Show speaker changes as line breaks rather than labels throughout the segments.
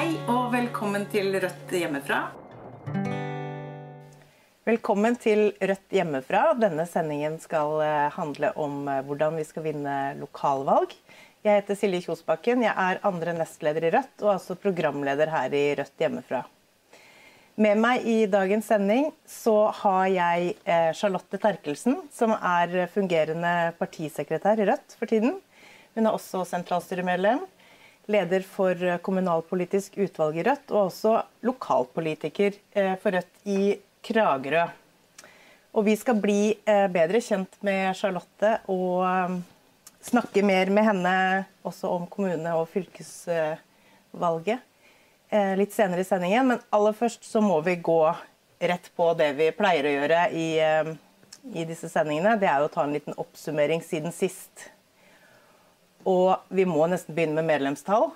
Hei og velkommen til Rødt hjemmefra.
Velkommen til Rødt hjemmefra. Denne sendingen skal eh, handle om eh, hvordan vi skal vinne lokalvalg. Jeg heter Silje Kjosbakken. Jeg er andre nestleder i Rødt og altså programleder her i Rødt hjemmefra. Med meg i dagens sending så har jeg eh, Charlotte Terkelsen, som er fungerende partisekretær i Rødt for tiden. Hun er også sentralstyremedlem leder for kommunalpolitisk utvalg i Rødt, og også lokalpolitiker eh, for Rødt i Kragerø. Og vi skal bli eh, bedre kjent med Charlotte og eh, snakke mer med henne også om kommune- og fylkesvalget litt senere i sendingen. Men aller først så må vi gå rett på det vi pleier å gjøre i, i disse sendingene. Det er å ta en liten oppsummering siden sist. Og vi må nesten begynne med medlemstall.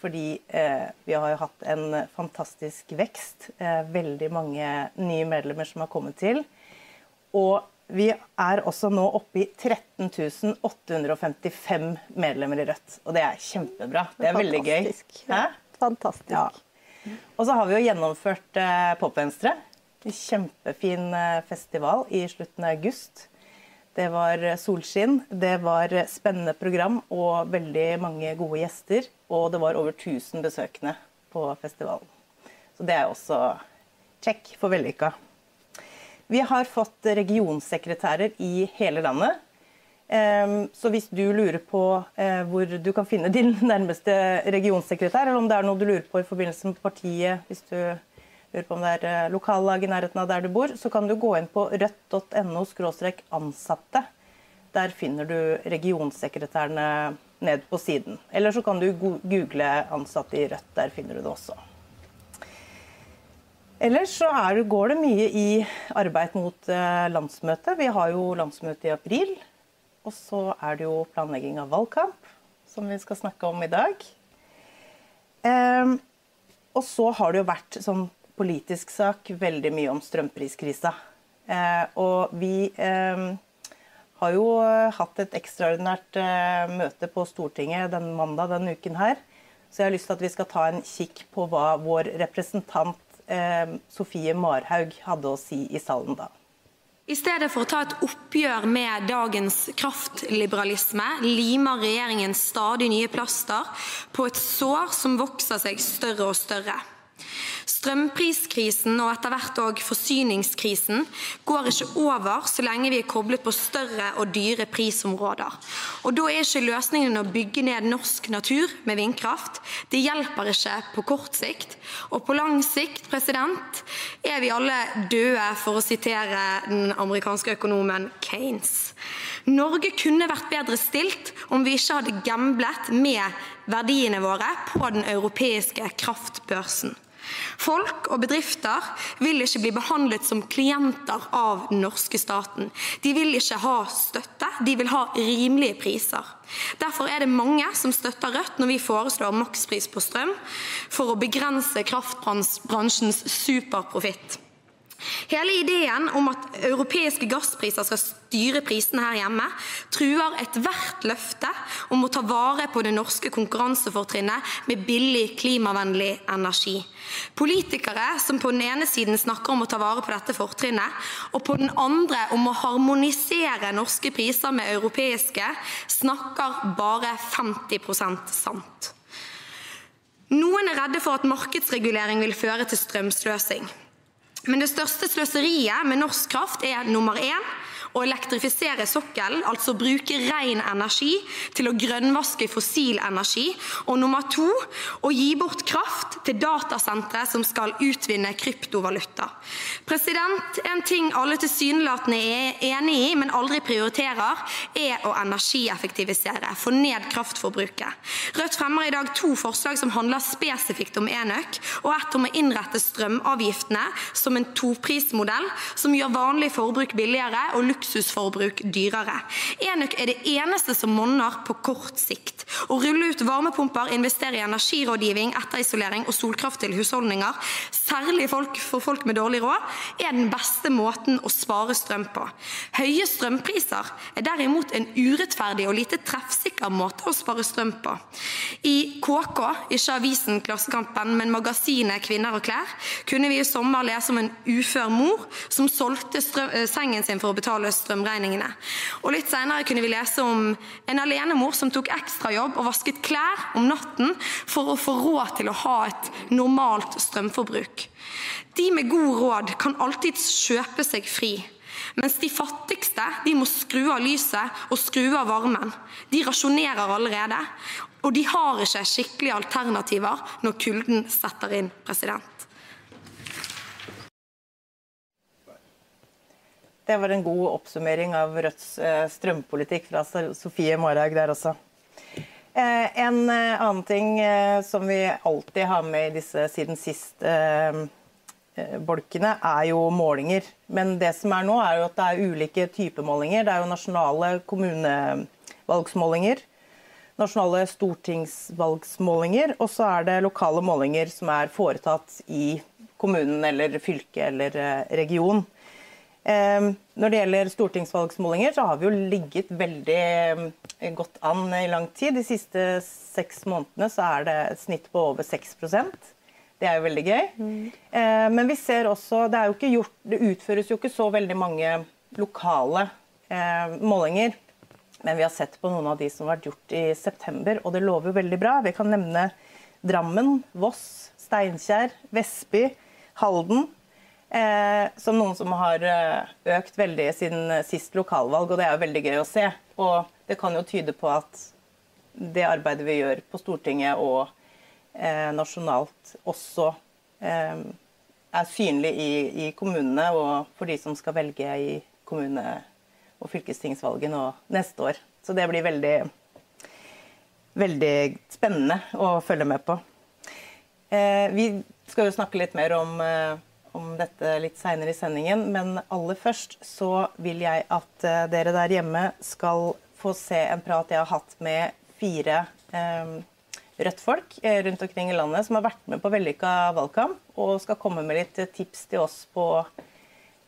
Fordi eh, vi har jo hatt en fantastisk vekst. Eh, veldig mange nye medlemmer som har kommet til. Og vi er også nå oppe i 13 855 medlemmer i Rødt. Og det er kjempebra. Det er veldig gøy.
Hæ? Fantastisk. Ja.
Og så har vi jo gjennomført eh, Popvenstre. En kjempefin eh, festival i slutten av august. Det var solskinn, det var spennende program og veldig mange gode gjester. Og det var over 1000 besøkende på festivalen. Så det er også check for vellykka. Vi har fått regionsekretærer i hele landet. Ehm, så hvis du lurer på eh, hvor du kan finne din nærmeste regionsekretær, eller om det er noe du lurer på i forbindelse med partiet, hvis du lurer på om det er eh, lokallag i nærheten av der du bor, så kan du gå inn på rødt.no ansatte. Der finner du regionsekretærene ned på siden. Eller så kan du google 'ansatte i Rødt'. Der finner du det også. Ellers så er, går det mye i arbeid mot eh, landsmøtet. Vi har jo landsmøte i april. Og så er det jo planlegging av valgkamp, som vi skal snakke om i dag. Eh, og så har det jo vært sånn politisk sak veldig mye om strømpriskrisa. Eh, og vi eh, har jo hatt et ekstraordinært eh, møte på Stortinget den mandag denne uken her. Så jeg har lyst til at vi skal ta en kikk på hva vår representant Sofie Marhaug hadde å si i salen da.
I stedet for å ta et oppgjør med dagens kraftliberalisme, limer regjeringen stadig nye plaster på et sår som vokser seg større og større. Strømpriskrisen og etter hvert òg forsyningskrisen går ikke over så lenge vi er koblet på større og dyre prisområder. Og Da er ikke løsningen å bygge ned norsk natur med vindkraft. Det hjelper ikke på kort sikt. Og på lang sikt president, er vi alle døde, for å sitere den amerikanske økonomen Keynes. Norge kunne vært bedre stilt om vi ikke hadde gamblet med verdiene våre på den europeiske kraftbørsen. Folk og bedrifter vil ikke bli behandlet som klienter av den norske staten. De vil ikke ha støtte, de vil ha rimelige priser. Derfor er det mange som støtter Rødt når vi foreslår makspris på strøm for å begrense kraftbransjens superprofitt. Hele ideen om at europeiske gasspriser skal styre prisene her hjemme, truer ethvert løfte om å ta vare på det norske konkurransefortrinnet med billig, klimavennlig energi. Politikere som på den ene siden snakker om å ta vare på dette fortrinnet, og på den andre om å harmonisere norske priser med europeiske, snakker bare 50% sant. Noen er redde for at markedsregulering vil føre til strømsløsing. Men det største sløseriet med norsk kraft er nummer én å elektrifisere sokkelen, altså bruke ren energi til å grønnvaske fossil energi. Og nummer to å gi bort kraft til datasentre som skal utvinne kryptovaluta. President, En ting alle tilsynelatende er enig i, men aldri prioriterer, er å energieffektivisere. Få ned kraftforbruket. Rødt fremmer i dag to forslag som handler spesifikt om enøk, og ett om å innrette strømavgiftene som en toprismodell som gjør vanlig forbruk billigere og luksusforbruk dyrere. Enøk er det eneste som monner på kort sikt. Å rulle ut varmepumper, investere i energirådgivning, etterisolering og solkraft til husholdninger, særlig folk, for folk med dårlig råd, er den beste måten å spare strøm på. Høye strømpriser er derimot en urettferdig og lite treffsikker måte å spare strøm på. I KK, ikke avisen Klassekampen, men magasinet Kvinner og klær, kunne vi i sommer lese om en ufør mor som solgte eh, sengen sin for å betale strømregningene. Og litt senere kunne vi lese om en alenemor som tok ekstrajobb og vasket klær om natten for å få råd til å ha et normalt strømforbruk. De med god råd kan alltid kjøpe seg fri. Mens de fattigste de må skru av lyset og skru av varmen. De rasjonerer allerede, og de har ikke skikkelige alternativer når kulden setter inn. president.
Det var en god oppsummering av Rødts eh, strømpolitikk fra Sofie Marhaug der også. Eh, en eh, annen ting som vi alltid har med i disse siden sist bolkene, er jo målinger. Men det som er nå, er jo at det er ulike typer målinger. Det er jo nasjonale kommunevalgsmålinger, nasjonale stortingsvalgsmålinger, og så er det lokale målinger som er foretatt i kommunen eller fylket eller region. Når det gjelder stortingsvalgsmålinger, så har vi jo ligget veldig eh, godt an i lang tid. De siste seks månedene så er det et snitt på over 6% Det er jo veldig gøy. Mm. Men vi ser også det, jo gjort, det, utføres jo ikke så veldig mange lokale målinger. Men vi har sett på noen av de som har vært gjort i september, og det lover jo veldig bra. Vi kan nevne Drammen, Voss, Steinkjer, Vestby, Halden. Eh, som noen som har eh, økt veldig siden sist lokalvalg, og det er jo veldig gøy å se. Og det kan jo tyde på at det arbeidet vi gjør på Stortinget og eh, nasjonalt, også eh, er synlig i, i, kommunene og for de som skal velge i kommune- og fylkestingsvalget nå neste år. Så det blir veldig, veldig spennende å følge med på. Eh, vi skal jo snakke litt mer om eh, om dette litt seinere i sendingen, men aller først så vil jeg at uh, dere der hjemme skal få se en prat jeg har hatt med fire eh, Rødt-folk rundt omkring i landet som har vært med på vellykka valgkamp, og skal komme med litt tips til oss på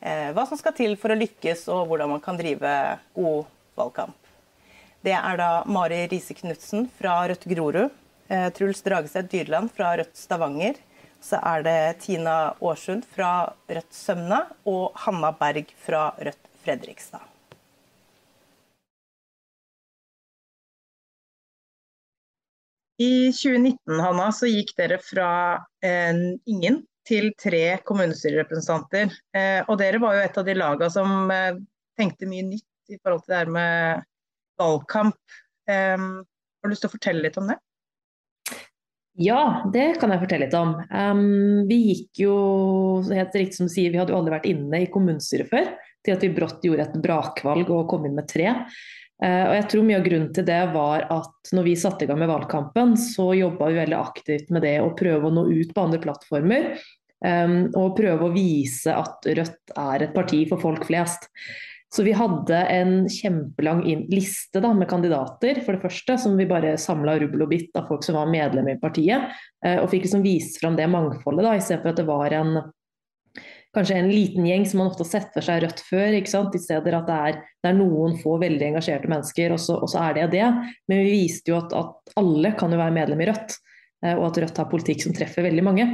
eh, hva som skal til for å lykkes, og hvordan man kan drive god valgkamp. Det er da Mari Riise Knutsen fra Rødt Grorud, Truls Drageseth Dyrland fra Rødt Stavanger, så er det Tina Aarsund fra Rødt Sømna og Hanna Berg fra Rødt Fredrikstad. I 2019 Hanna, så gikk dere fra eh, ingen til tre kommunestyrerepresentanter. Eh, og dere var jo et av de lagene som eh, tenkte mye nytt i forhold til det her med valgkamp. Eh, har du lyst til å fortelle litt om det?
Ja, det kan jeg fortelle litt om. Um, vi gikk jo, helt riktig som du sier, vi hadde jo aldri vært inne i kommunestyret før, til at vi brått gjorde et brakvalg og kom inn med tre. Uh, og jeg tror Mye av grunnen til det var at når vi satte i gang med valgkampen, så jobba vi veldig aktivt med det å prøve å nå ut på andre plattformer. Um, og prøve å vise at Rødt er et parti for folk flest. Så vi hadde en kjempelang liste da, med kandidater, for det første, som vi bare samla rubbel og bitt av folk som var medlemmer i partiet. Eh, og fikk liksom vise fram det mangfoldet, da, istedenfor at det var en kanskje en liten gjeng som man ofte har sett for seg Rødt før. ikke sant? I stedet at det er, det er noen få veldig engasjerte mennesker, og så, og så, er det det. Men vi viste jo at, at alle kan jo være medlem i Rødt, eh, og at Rødt har politikk som treffer veldig mange.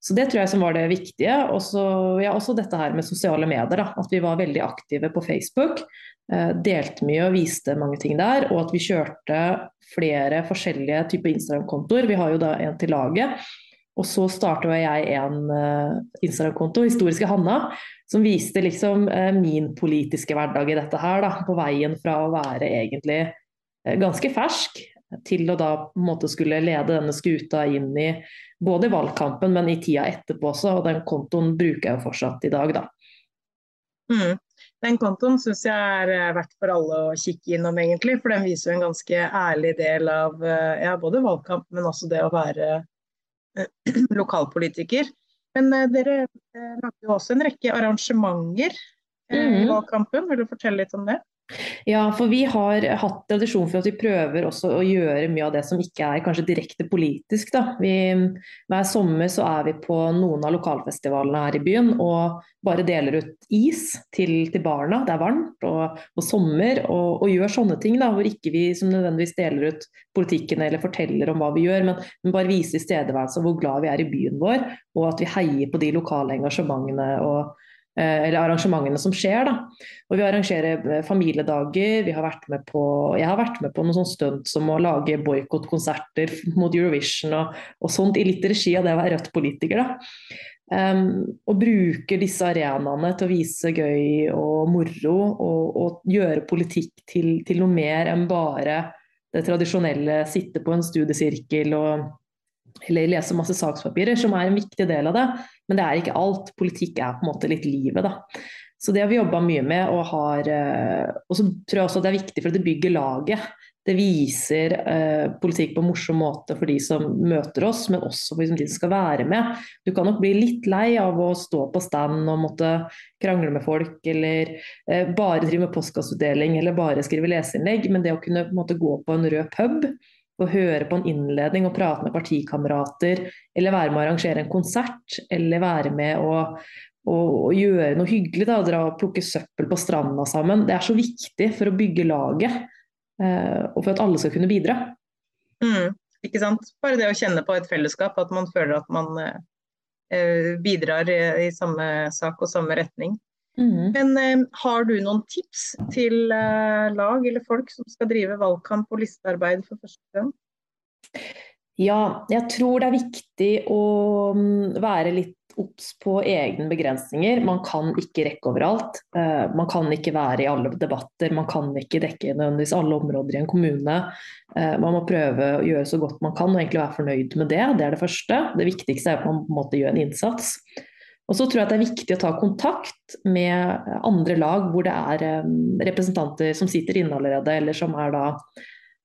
Så Det tror jeg som var det viktige. Og ja, også dette her med sosiale medier. Da. At vi var veldig aktive på Facebook. Eh, delte mye og viste mange ting der. Og at vi kjørte flere forskjellige typer Instagram-kontoer. Vi har jo da en til laget. Og så starta jeg en uh, Instagram-konto, Historiske Hanna, som viste liksom uh, min politiske hverdag i dette her. Da, på veien fra å være egentlig uh, ganske fersk til å da på en måte skulle lede denne skuta inn i både i valgkampen, men i tida etterpå også. Og den kontoen bruker jeg jo fortsatt i dag, da.
Mm. Den kontoen syns jeg er eh, verdt for alle å kikke innom, egentlig. For den viser jo en ganske ærlig del av eh, ja, både valgkamp, men også det å være eh, lokalpolitiker. Men dere lager jo også en rekke arrangementer mm. i valgkampen. Vil du fortelle litt om det?
Ja, for vi har hatt tradisjon for at vi prøver også å gjøre mye av det som ikke er kanskje direkte politisk. Da. Vi, hver sommer så er vi på noen av lokalfestivalene her i byen og bare deler ut is til, til barna. Det er varmt og, og sommer, og, og, gjør sånne ting da, hvor ikke vi som nødvendigvis deler ut politikken eller forteller om hva vi gjør, men, men bare viser tilstedeværelse og hvor glad vi er i byen vår, og at vi heier på de lokale engasjementene. og eller arrangementene som skjer. Da. Og vi arrangerer eh, familiedager. Vi har vært med på, jeg har vært med på noen sånt stunt som å lage boikottkonserter mot Eurovision og, og, sånt, i litt regi av det å være Rødt-politiker. Um, og bruker disse arenaene til å vise gøy og moro og, og gjøre politikk til, til, noe mer enn bare det tradisjonelle sitte på en studiesirkel og eller lese masse sakspapirer, som er en viktig del av det. Men det er ikke alt. Politikk er på en måte litt livet, da. Så det har vi jobba mye med. Og, har, eh, og så tror jeg også det er viktig for det bygger laget. Det viser eh, politikk på en morsom måte for de som møter oss, men også for de som skal være med. Du kan nok bli litt lei av å stå på stand og måtte krangle med folk, eller eh, bare drive med postkasseutdeling eller bare skrive leseinnlegg, Men det å kunne måte, gå på en rød pub å høre på en innledning og prate med partikamerater, eller være med å arrangere en konsert, eller være med å, å, å gjøre noe hyggelig, da, dra og plukke søppel på stranda sammen. Det er så viktig for å bygge laget, eh, og for at alle skal kunne bidra.
Mm, ikke sant. Bare det å kjenne på et fellesskap, at man føler at man eh, bidrar i, i samme sak og samme retning. Mm. Men eh, har du noen tips til eh, lag eller folk som skal drive valgkamp og listearbeid for første gang?
Ja, jeg tror det er viktig å mm, være litt obs på egne begrensninger. Man kan ikke rekke overalt. Eh, man kan ikke være i alle debatter. Man kan ikke dekke nødvendigvis alle områder i en kommune. Eh, man må prøve å gjøre så godt man kan og egentlig være fornøyd med det. Det er det første. Det viktigste er at man på en måte gjør en innsats. Og så tror jeg det er viktig å ta kontakt med andre lag hvor det er representanter som sitter inne allerede, eller som da,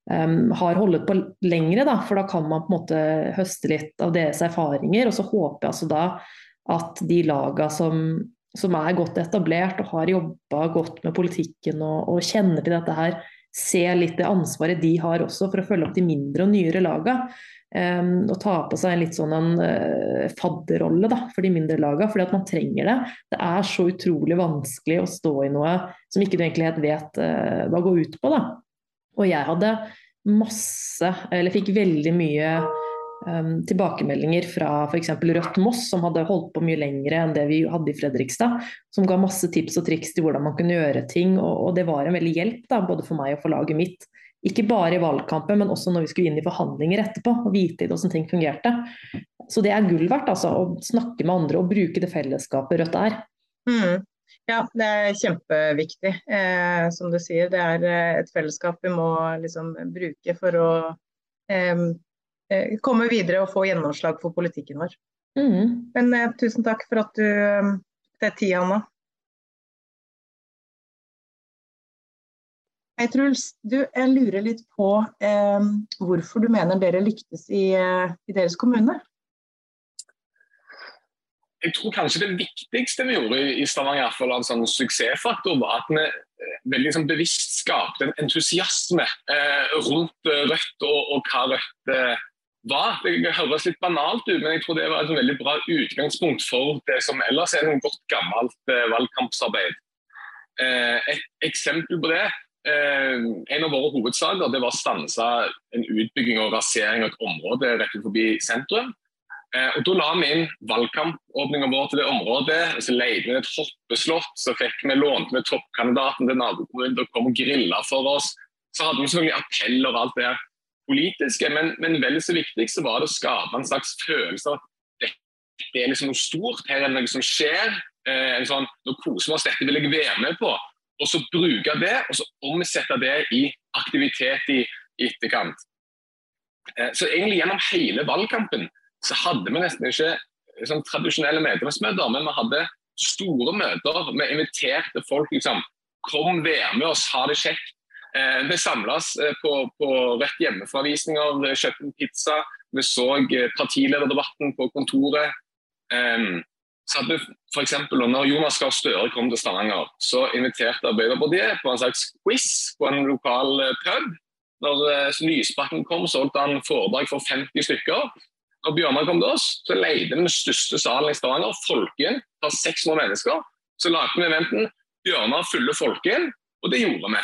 um, har holdt på lengre. Da, for da kan man på en måte høste litt av deres erfaringer. Og så håper jeg altså da at de laga som, som er godt etablert og har jobba godt med politikken og, og, kjenner til dette her, ser litt det ansvaret de har også for å følge opp de mindre og nyere laga. Um, og ta på seg en litt sånn en uh, fadderrolle da, for de mindre lagene, fordi at man trenger det. Det er så utrolig vanskelig å stå i noe som ikke du egentlig helt vet uh, hva går ut på. Da. Og jeg hadde masse, eller fikk veldig mye um, tilbakemeldinger fra f.eks. Rødt Moss, som hadde holdt på mye lengre enn det vi hadde i Fredrikstad. Som ga masse tips og triks til hvordan man kunne gjøre ting, og, og det var en veldig hjelp da, både for meg og for laget mitt ikke bare i valgkampen, men også når vi skulle inn i forhandlinger etterpå og vite hvordan ting fungerte. Så det er gull verdt altså, å snakke med andre og bruke det fellesskapet Rødt er.
Mm. Ja, det er kjempeviktig. Eh, som du sier, det er eh, et fellesskap vi må liksom bruke for å eh, komme videre og få gjennomslag for politikken vår. Mm. Men eh, tusen takk for at du tok er deg tid, Anna. Hei Truls, du, jeg lurer litt på eh, hvorfor du mener dere lyktes i, eh, i, deres kommune?
Jeg tror kanskje det viktigste vi gjorde i Stavanger, iallfall en sånn suksessfaktor, var at vi eh, veldig sånn bevisst skapte en entusiasme eh, rundt eh, Rødt og, og hva Rødt eh, var. Det høres litt banalt ut, men jeg tror det var et veldig bra utgangspunkt for det som ellers er noe godt gammelt valgkampsarbeid. Et eksempel på det en av våre hovedsaker det var å stanse en utbygging og rasering av et område rett forbi sentrum. Eh, og Da la vi inn valgkampåpninga vår til det området. og så leide vi et hoppeslott. Så fikk vi lånt med toppkandidaten til nabokommunen til å komme og grille for oss. Så hadde vi selvfølgelig appell og alt det politiske, men, men vel så viktig så var det å skape en slags følelse av at det er liksom noe stort, her er det noe som skjer. Eh, en sånn, Nå koser vi oss, dette vil jeg være med på og så bruke det og så omsette det i aktivitet i etterkant. Eh, så egentlig Gjennom hele valgkampen så hadde vi nesten ikke sånn tradisjonelle medlemsmøter, men vi hadde store møter. Vi inviterte folk. liksom, Kom, vær med oss, ha det kjekt. Eh, vi samles eh, på, på rett hjemmefravisninger, kjøpte en pizza. Vi så eh, partilederdebatten på kontoret. Eh, for eksempel, når Jonas Gahr Støre kom til Stavanger, så inviterte Arbeiderpartiet på en slags quiz på en lokal eh, pub. Når eh, Lysbakken kom, så holdt han foredrag for 50 stykker. Når Bjørnar kom til oss, så leide den største salen i Stavanger, Folken, for 600 mennesker. Så lagde vi eventen Bjørnar fyller Folken, og det gjorde vi.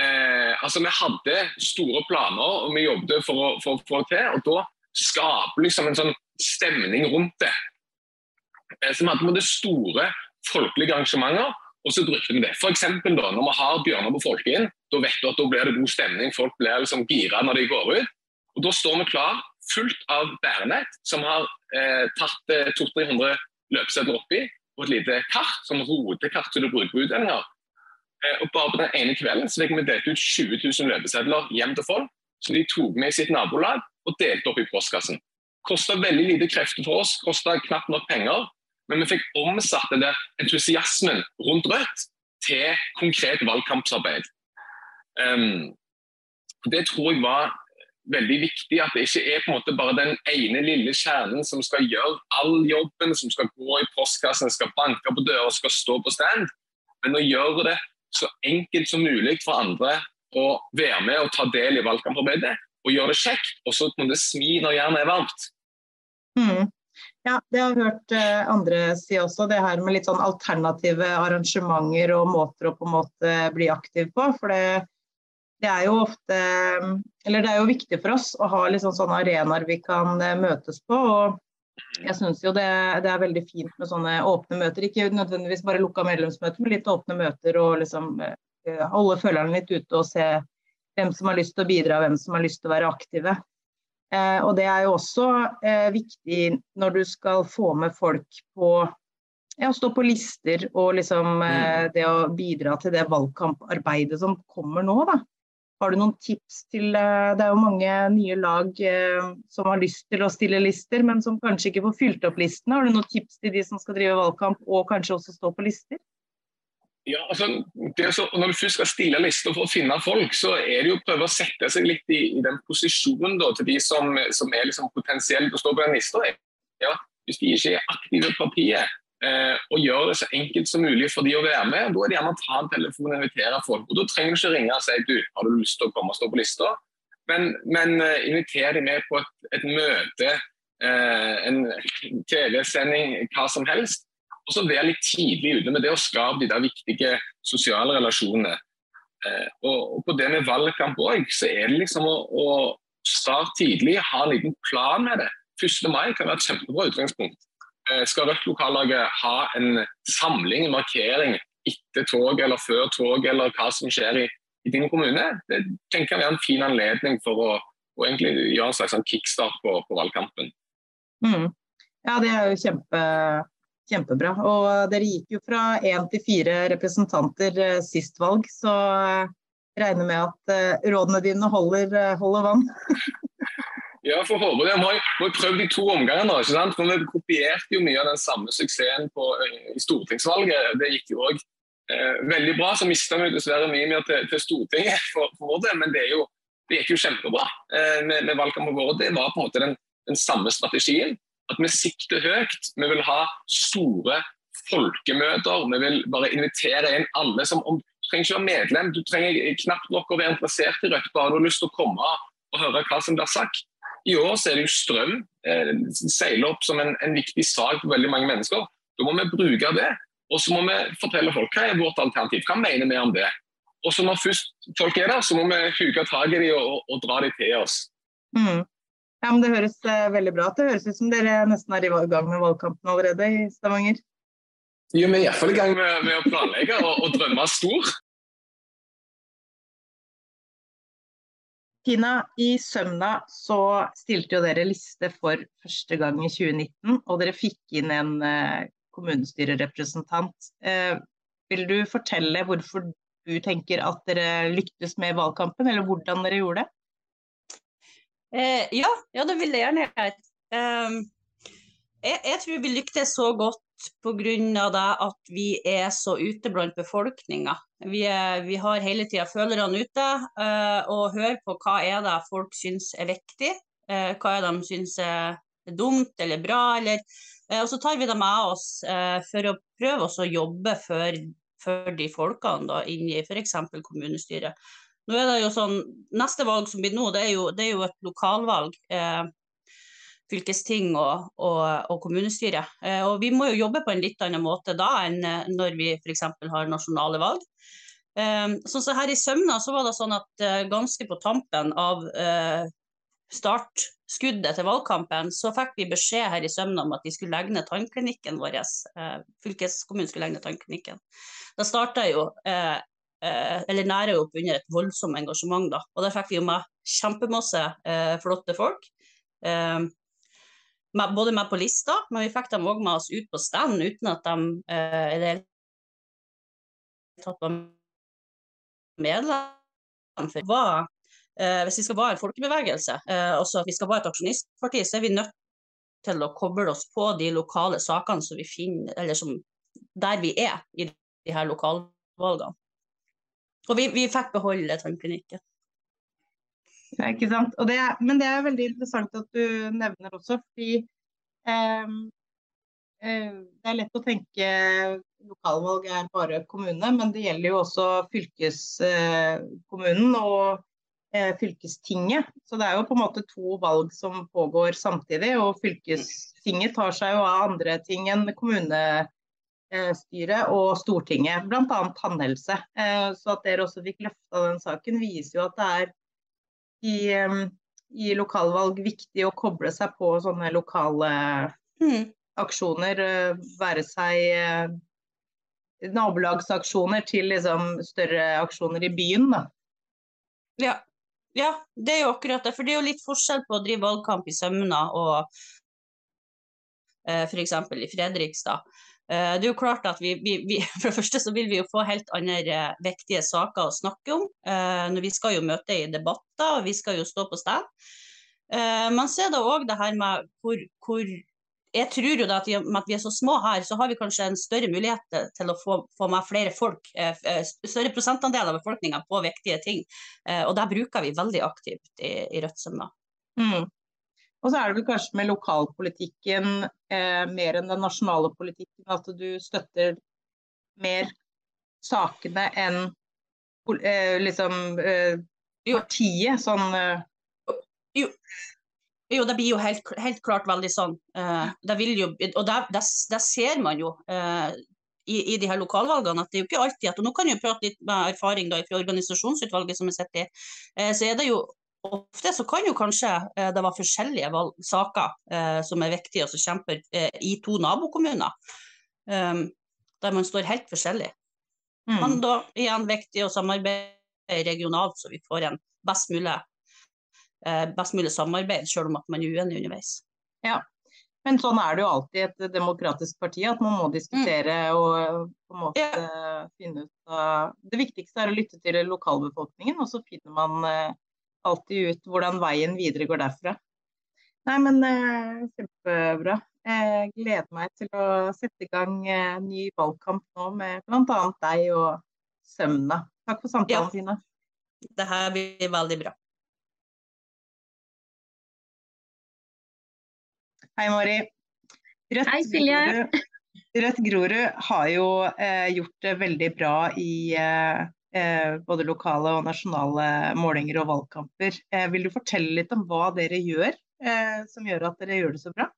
Eh, altså Vi hadde store planer og vi jobbet for å få det til. og Da skaper liksom en sånn stemning rundt det. Eh, så vi hadde det store folkelige arrangementer, og så brukte vi det. F.eks. når vi har bjørner på Folkeinn, da vet du at da blir det god stemning. Folk blir liksom gira når de går ut. Og Da står vi klar, fullt av bærenett, som har eh, tatt eh, 200-300 løpesedler oppi, og et lite kart, som rotekart som du bruker på utdelinger. Eh, og Bare på den ene kvelden så fikk vi delt ut 20 000 løpesedler hjem til folk, som de tok med i sitt nabolag og delte opp i postkassen. Kosta veldig lite krefter for oss, kosta knapt nok penger. Men vi fikk omsatt den der entusiasmen rundt Rødt til konkret valgkampsarbeid. Um, det tror jeg var veldig viktig. At det ikke er på en måte bare den ene lille kjernen som skal gjøre all jobben, som skal gå i postkassen, skal banke på dører, skal stå på stand. Men å gjøre det så enkelt som mulig for andre å være med og ta del i valgkamparbeidet. Og gjøre det kjekt, og så må det smi når jernet er varmt.
Mm. Ja, det har jeg hørt eh, andre si også, det her med litt sånn alternative arrangementer og måter å på en måte bli aktiv på. For det, det er jo ofte Eller det er jo viktig for oss å ha liksom sånne arenaer vi kan eh, møtes på. og jeg syns jo det, det, er veldig fint med sånne åpne møter. Ikke nødvendigvis bare lukka medlemsmøter, men litt åpne møter og liksom eh, holde følerne litt ute og se hvem som har lyst til å bidra, hvem som har lyst til å være aktive. Eh, og det er jo også eh, viktig når du skal få med folk på ja, stå på lister og liksom eh, mm. det å bidra til det valgkamparbeidet som kommer nå, da. Har du noen tips til eh, Det er jo mange nye lag eh, som har lyst til å stille lister, men som kanskje ikke får fylt opp listene. Har du noen tips til de som skal drive valgkamp og kanskje også stå på lister?
Ja, altså, så, Når du først skal stille lister for å finne folk, så er det jo å prøve å sette seg litt i, i den posisjonen da, til de som, som er liksom potensielt å stå på den lista. Ja, hvis de ikke er aktive i partiet, eh, og gjør det så enkelt som mulig for de å være med, da er det gjerne å ta en telefon og invitere folk. Og Da trenger du ikke ringe og si du, har du lyst til å komme og stå på lista, men, men uh, inviter de med på et, et møte, uh, en TV-sending, hva som helst og så være litt tidlig ute med det å skape de der viktige sosiale relasjonene. Eh, og, og, på det med valgkamp òg, så er det liksom å, å starte tidlig, ha en liten plan med det. 1. mai kan være et kjempebra utgangspunkt. Eh, skal Rødt-lokallaget ha en samling, en markering etter tog eller før tog, eller hva som skjer i, i din kommune, det tenker jeg er en fin anledning for å, å gjøre en slags sånn kickstart på, på valgkampen.
Mm. Ja, det er jo kjempe, Kjempebra. Og dere gikk jo fra én til fire representanter eh, sist valg, så eh, regner med at eh, rådene dine holder, holder vann.
ja, for håpe det. Vi har prøvd i to omganger nå. ikke sant? For Vi kopierte jo mye av den samme suksessen på, i stortingsvalget. Det gikk jo òg eh, veldig bra. Så mista vi dessverre mye mer til, til Stortinget for, for, del, men det, jo, det gikk jo kjempebra eh, med, med valgkampen vår. Det var på en måte den, den samme strategien at vi sikter høyt. Vi vil ha store folkemøter. Vi vil bare invitere inn alle som om, Du trenger ikke være medlem, du trenger knapt nok å være interessert i Rødt. Bare du har lyst til å komme og høre hva som blir sagt. I år så er det jo strøm eh, seiler opp som en, en, viktig sak for veldig mange mennesker. Da må vi bruke det. Og så må vi fortelle folk hva er vårt alternativ. Hva mener vi om det? Og så når først folk er der, så må vi huke tak i dem og, og, og dra dem til oss.
Mm. Ja, men Det høres uh, veldig bra ut. Det høres ut som dere nesten er i gang med valgkampen allerede i Stavanger.
Jo, vi er iallfall i gang med, med, å planlegge og, og drømme stor.
Tina, i Sømna så stilte jo dere liste for første gang i 2019, og dere fikk inn en uh, kommunestyrerepresentant. Uh, vil du fortelle hvorfor du tenker at dere lyktes med valgkampen, eller hvordan dere gjorde det?
Eh, ja, ja, det vil jeg gjerne gjøre. Um, jeg, jeg, tror vi lyktes så godt pga. at vi er så ute blant befolkninga. Vi, vi, har hele tida følerne ute uh, og hører på hva er det folk syns er viktig. Uh, hva er det de syns er dumt eller bra, eller Og så tar vi det med oss for å prøve å jobbe for, for, de folkene da, inn i f.eks. kommunestyret. Nå er det jo sånn, Neste valg som blir nå, det er jo, det er jo et lokalvalg. Eh, fylkesting og, og, og kommunestyre. Eh, og vi må jo jobbe på en litt annen måte da enn når vi f.eks. har nasjonale valg. Eh, sånn så her i Sømna så var det sånn at eh, ganske på tampen av eh, startskuddet til valgkampen, så fikk vi beskjed her i Sømna om at de skulle legge ned tannklinikken vår. Eh, fylkeskommunen skulle legge ned tannklinikken. Starta jo eh, Eh, eller nærer opp under et voldsomt engasjement. Da. Og der fikk vi jo med kjempemasse eh, flotte folk. Eh, med, både med på lista, men vi fikk dem òg med oss ut på stand uten at de eh, i det tatt var medlem. For hva, eh, hvis vi skal være en folkebevegelse, eh, også at vi skal være et aksjonistparti, så er vi nødt til å koble oss på de lokale sakene som vi finner, eller som, der vi er i de her lokalvalgene. Og vi, vi fikk beholde tannklinikken.
Ja, ikke sant. Det er, men det er veldig interessant at du nevner også, fordi eh, eh, det er lett å tenke lokalvalg er bare kommune, men det gjelder jo også fylkeskommunen og eh, fylkestinget. Så det er jo på en måte to valg som pågår samtidig. Og fylkestinget tar seg jo av andre ting enn kommune Eh, styret og Stortinget, bl.a. tannhelse. Eh, så at dere også fikk løfta den saken, viser jo at det er i, i lokalvalg viktig å koble seg på sånne lokale mm. aksjoner. Eh, være seg nabolagsaksjoner til liksom større aksjoner i byen. Da.
Ja. ja, det er jo akkurat det. For det er jo litt forskjell på å drive valgkamp i Sømna og eh, f.eks. i Fredrikstad. Eh, det er jo klart at vi, vi, vi, For det første så vil vi jo få helt andre eh, viktige saker å snakke om. Når vi skal jo møte i debatter, og vi skal jo stå på stand. Man ser da òg det her med hvor, hvor jeg tror jo da at i at vi er så små her, så har vi kanskje en større mulighet til å få, få med flere folk, større prosentandel av befolkninga på viktige ting. Og det bruker vi veldig aktivt i, i Rødt Sømna. Mm.
Og så er det vel kanskje med lokalpolitikken eh, mer enn den nasjonale politikken at du støtter mer sakene enn eh, liksom eh, partiet sånn eh.
jo. jo. det blir jo helt, helt klart veldig sånn. Eh, det jo, og det, ser man jo eh, i, i, de her lokalvalgene at det er jo ikke alltid at og Nå kan jeg prate litt med erfaring da, fra organisasjonsutvalget som jeg sitter i. så er det jo ofte så kan jo kanskje eh, det være forskjellige valg, saker eh, som er viktige og som kjemper eh, i to nabokommuner. Um, der man står helt forskjellig. Mm. Men da igjen viktig å samarbeide regionalt, så vi får en best mulig, eh, best mulig samarbeid, selv om at man er uenig underveis.
Ja, men sånn er det jo alltid i et demokratisk parti, at man må diskutere mm. og på en måte ja. finne ut av Det viktigste er å lytte til lokalbefolkningen, og så finner man alltid ut hvordan veien videre går derfra. Nei, men eh, kjempebra. Jeg gleder meg til å sette i gang eh, ny valgkamp nå med bl.a. deg og Sømna. Takk for samtalen, ja. Tina.
Det her blir veldig bra.
Hei, Mari.
Rødt Hei, Silje.
Rødt Grorud har jo eh, gjort det veldig bra i Eh, både lokale og nasjonale målinger og valgkamper. Eh, vil du fortelle litt om hva dere gjør eh, som gjør at dere gjør det så bra?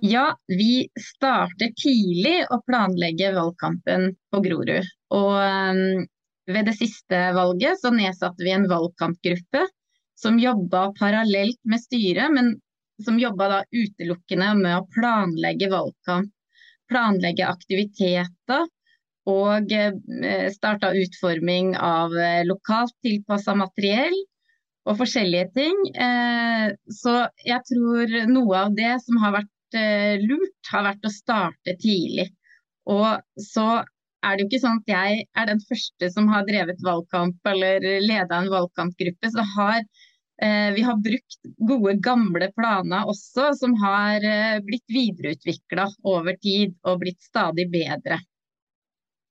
Ja, vi starter tidlig å planlegge valgkampen på Grorud. Og ved det siste valget så nedsatte vi en valgkampgruppe som jobba parallelt med styret, men som jobba da utelukkende med å planlegge valgkamp. Planlegge aktiviteter og eh, starta utforming av eh, lokalt tilpassa materiell og forskjellige ting. Eh, så jeg tror noe av det som har vært lurt, har vært å starte tidlig. Og så er det jo ikke sånn at jeg er den første som har drevet valgkamp eller leda en valgkampgruppe. Så har vi har brukt gode, gamle planer også, som har blitt videreutvikla over tid og blitt stadig bedre.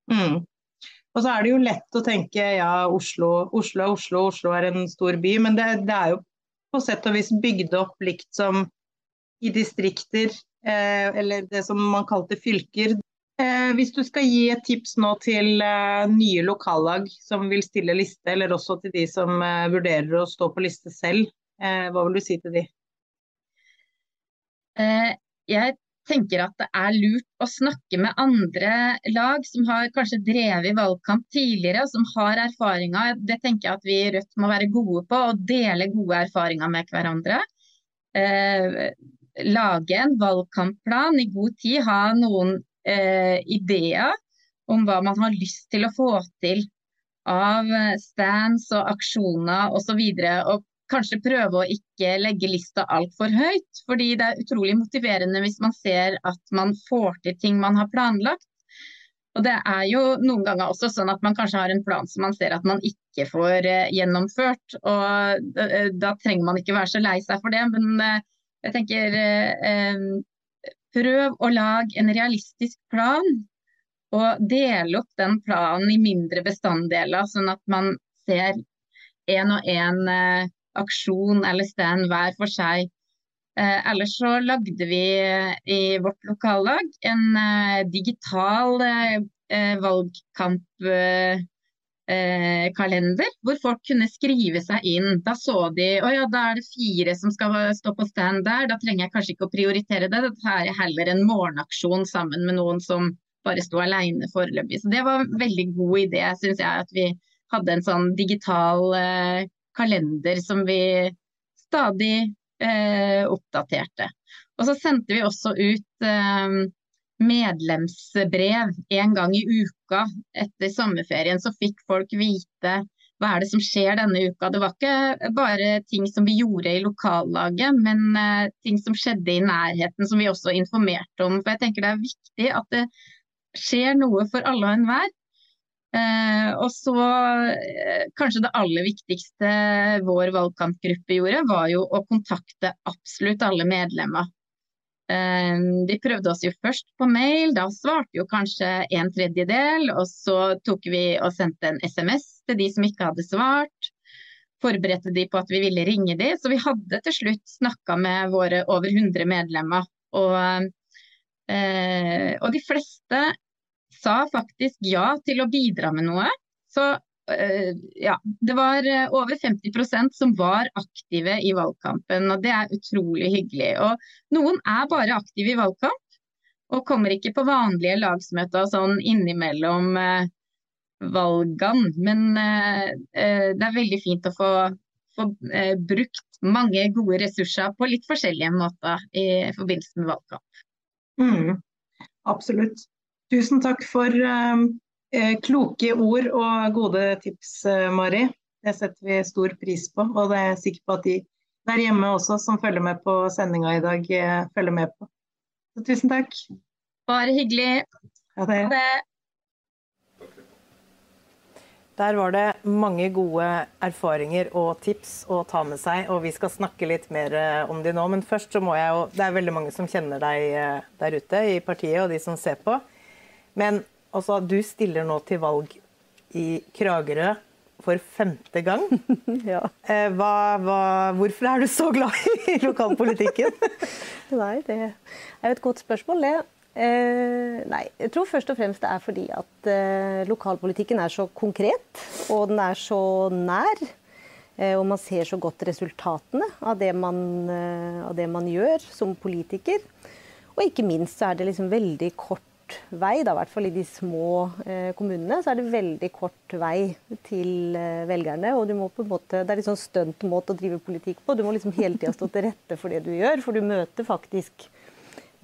Mm. Og så er det jo lett å tenke ja, Oslo, Oslo Oslo, Oslo er en stor by. Men det, det, er jo på sett og vis bygd opp likt som i distrikter eller det som man kalte fylker. Hvis du skal gi et tips nå til nye lokallag som vil stille liste, eller også til de som vurderer å stå på liste selv, hva vil du si til de?
Jeg tenker at det er lurt å snakke med andre lag som har kanskje drevet valgkamp tidligere, og som har erfaringer. Det tenker jeg at vi i Rødt må være gode på, å dele gode erfaringer med hverandre. Eh, lage en valgkampplan i god tid, ha noen eh, ideer om hva man har lyst til å få til av stands og aksjoner osv. Og, og kanskje prøve å ikke legge lista altfor høyt. Fordi det er utrolig motiverende hvis man ser at man får til ting man har planlagt. Og det er jo noen ganger også sånn at man kanskje har en plan som man ser at man ikke får eh, gjennomført. Og da, eh, da, trenger man ikke være så lei seg for det. Men eh, jeg tenker eh, prøv å lage en realistisk plan. Og dele opp den planen i mindre bestanddeler, sånn at man ser én og én eh, aksjon eller stand hver for seg. Eh, ellers så lagde vi i vårt lokallag en eh, digital eh, valgkampkalender, eh, hvor folk kunne skrive seg inn. Da så de å ja, da er det fire som skal stå på stand der, da trenger jeg kanskje ikke å prioritere det. Tar jeg heller en morgenaksjon sammen med noen som bare sto alene foreløpig. Så det var en veldig god idé, syns jeg, at vi hadde en sånn digital eh, kalender som vi stadig eh, oppdaterte. Og så sendte vi også ut eh, medlemsbrev en gang i uka etter sommerferien, så fikk folk vite hva er det som skjer denne uka. Det var ikke bare ting som vi gjorde i lokallaget, men eh, ting som skjedde i nærheten som vi også informerte om. For jeg tenker det er viktig at det skjer noe for alle og enhver. Eh, og så eh, kanskje det aller viktigste vår valgkampgruppe gjorde, var jo å kontakte absolutt alle medlemmer. Eh, vi prøvde oss jo først på mail, da svarte jo kanskje en tredjedel. Og så tok vi og sendte en SMS til de som ikke hadde svart. Forberedte de på at vi ville ringe de, så vi hadde til slutt snakka med våre over 100 medlemmer. Og, eh, og de fleste sa faktisk ja til å bidra med noe. Så uh, ja, det var eh, over 50% som var aktive i valgkampen, og det er utrolig hyggelig. Og noen er bare aktive i valgkamp, og kommer ikke på vanlige lagsmøter sånn innimellom uh, valgene. Men uh, det er veldig fint å få, få brukt mange gode ressurser på litt forskjellige måter i forbindelse med valgkamp.
Mm, absolutt. Tusen takk for ehm, eh, kloke ord og gode tips, eh, Mari. Det setter vi stor pris på. Og det er jeg sikker på at de der hjemme også som følger med på sendinga i dag, eh, følger med på. Så tusen takk.
Bare hyggelig.
Ha det. Ha det. Der var det mange gode erfaringer og tips å ta med seg, og vi skal snakke litt mer eh, om de nå. Men først så må jeg jo Det er veldig mange som kjenner deg der ute i partiet, og de som ser på. Men altså, du stiller nå til valg i Kragerø for femte gang.
ja.
Eh, hva, hva, hvorfor er du så glad i lokalpolitikken?
nei, det er jo et godt spørsmål, det. Eh, nei, jeg tror først og fremst det er fordi at eh, lokalpolitikken er så konkret, og den er så nær. Eh, og man ser så godt resultatene av det, man, eh, av det man gjør som politiker. Og ikke minst så er det liksom veldig kort vei, da, i hvert fall i de små eh, kommunene, så er det veldig kort vei til eh, velgerne. og du må på en måte, Det er litt sånn stunt måte å drive politikk på. Du må liksom hele tida stå til rette for det du gjør, for du møter faktisk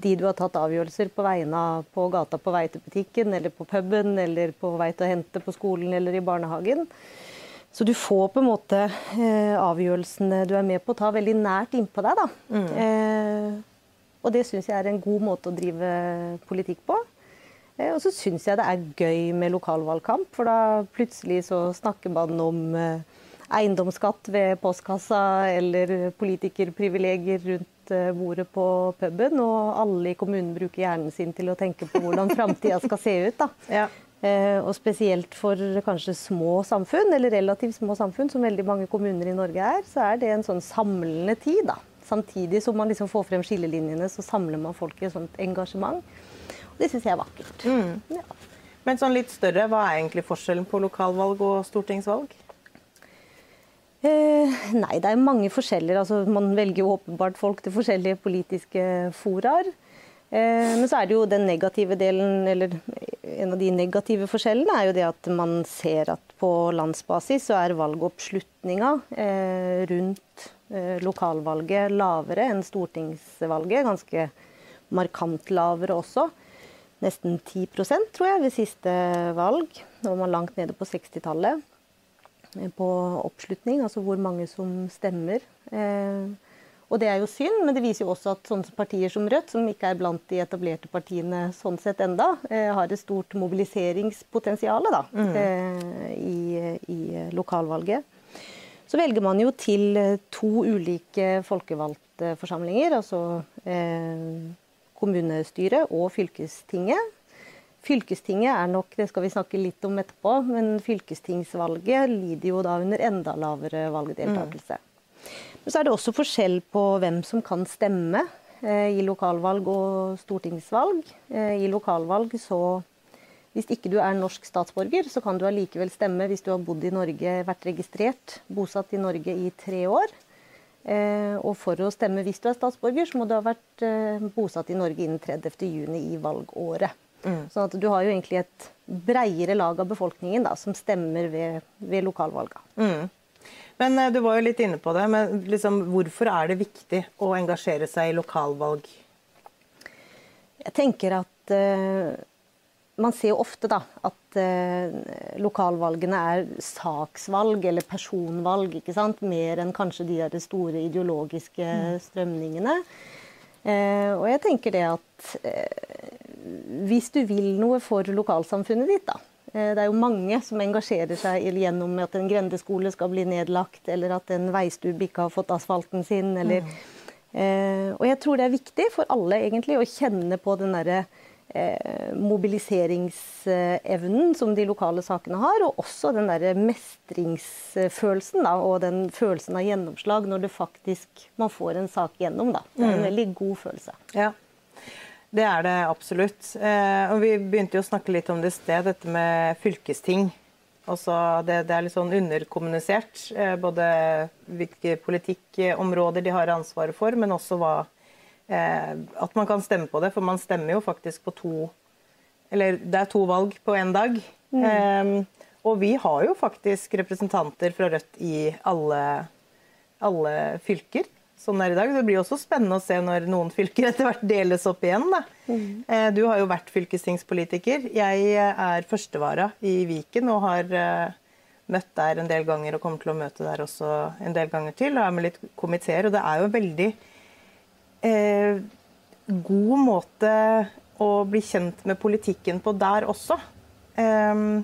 de du har tatt avgjørelser på vegne av på gata på vei til butikken, eller på puben, eller på vei til å hente på skolen eller i barnehagen. Så du får på en måte eh, avgjørelsene du er med på, ta veldig nært innpå deg. da. Mm. Eh, og det syns jeg er en god måte å drive politikk på. Eh, og så syns jeg det er gøy med lokalvalgkamp, for da plutselig så snakker man om eh, eiendomsskatt ved postkassa eller politikerprivilegier rundt eh, bordet på puben. Og alle i kommunen bruker hjernen sin til å tenke på hvordan framtida skal se ut. da. Ja. Og spesielt for kanskje små samfunn, eller relativt små samfunn, som veldig mange kommuner i Norge er, så er det en sånn samlende tid. da. samtidig som man liksom får frem skillelinjene, så samler man folk i et sånt engasjement. Det syns jeg er vakkert.
Mm. Ja. Men sånn litt større, hva er egentlig forskjellen på lokalvalg og stortingsvalg?
Eh, nei, det er mange forskjeller. Altså, man velger jo åpenbart folk til forskjellige politiske foraer. Eh, men så er det jo den negative delen, eller en av de negative forskjellene, er jo det at man ser at på landsbasis så er valgoppslutninga eh, rundt eh, lokalvalget lavere enn stortingsvalget. Ganske markant lavere også. Nesten 10% tror jeg ved siste valg. Nå var man langt nede på 60-tallet på oppslutning, altså hvor mange som stemmer. Eh, og det er jo synd, men det viser jo også at sånne partier som Rødt, som ikke er blant de etablerte partiene sånn sett enda, eh, har et stort mobiliseringspotensial da, mm. eh, i, i, lokalvalget. Så velger man jo til to ulike folkevalgte forsamlinger, altså eh, kommunestyret og fylkestinget. Fylkestinget er nok, det skal vi snakke litt om etterpå, men fylkestingsvalget lider jo da under enda lavere valgdeltakelse. Mm. Men så er det også forskjell på hvem som kan stemme eh, i lokalvalg og stortingsvalg. Eh, I lokalvalg så hvis ikke du er norsk statsborger, så kan du allikevel stemme hvis du har bodd i Norge, vært registrert, bosatt i Norge i tre år. Eh, og for å stemme hvis du er statsborger, så må du ha vært eh, bosatt i Norge innen 30.6 i valgåret. Mm. Sånn at du har jo egentlig et breiere lag av befolkningen da, som stemmer ved, ved lokalvalga. Mm.
Men eh, Du var jo litt inne på det, men liksom, hvorfor er det viktig å engasjere seg i lokalvalg?
Jeg tenker at uh, man ser jo ofte da, at uh, lokalvalgene er saksvalg eller personvalg, ikke sant? mer enn kanskje de der store ideologiske mm. strømningene. Eh, og jeg tenker det at hvis du vil noe for lokalsamfunnet ditt, da. Eh, det er jo mange som engasjerer seg gjennom at en grendeskole skal bli nedlagt, eller at en veistubb ikke har fått asfalten sin, eller mm. eh, Og jeg tror det er viktig for alle egentlig å kjenne på den derre eh, mobiliseringsevnen som de lokale sakene har, og også den der mestringsfølelsen da, og den følelsen av gjennomslag når det faktisk man får en sak gjennom. Da. Det er en mm. veldig god følelse.
Ja. Det er det absolutt. Eh, og vi begynte jo å snakke litt om det i sted, dette med fylkesting. Også det, det, er litt sånn underkommunisert. Eh, både hvilke politikkområder de har ansvaret for, men også hva eh, At man kan stemme på det. For man stemmer jo faktisk på to Eller det er to valg på én dag. Mm. Eh, og vi har jo faktisk representanter fra Rødt i alle, alle fylker sånn er i dag. Det blir også spennende å se når noen fylker etter hvert deles opp igjen. Mm. Du har jo vært fylkestingspolitiker. Jeg er førstevara i Viken og har eh, møtt der en del ganger og kommer til å møte der også en del ganger til. Og er med litt komiteer. Og det er jo veldig eh, god måte å bli kjent med politikken på der også. Um,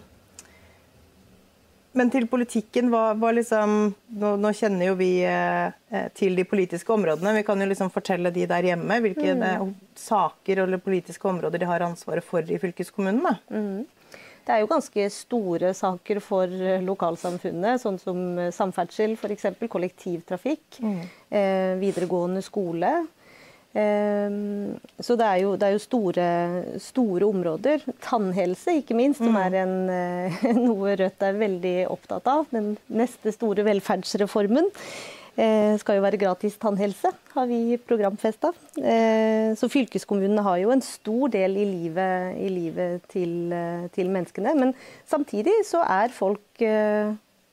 men til politikken, var, var liksom nå, nå, kjenner jo vi eh, eh, til de politiske områdene. Vi kan jo liksom fortelle de der hjemme hvilke mm. Eh, saker eller politiske områder de har ansvaret for i fylkeskommunene. Mm.
Det er jo ganske store saker for eh, lokalsamfunnet, sånn som samferdsel f.eks. Kollektivtrafikk, mm. eh, videregående skole. Ehm, så det er jo, det er jo store, store, områder. Tannhelse, ikke minst, som mm. er en, eh, noe Rødt er veldig opptatt av. Den neste store velferdsreformen eh, skal jo være gratis tannhelse, har vi programfesta. Eh, så fylkeskommunene har jo en stor del i livet, i livet til, til, menneskene. Men samtidig så er folk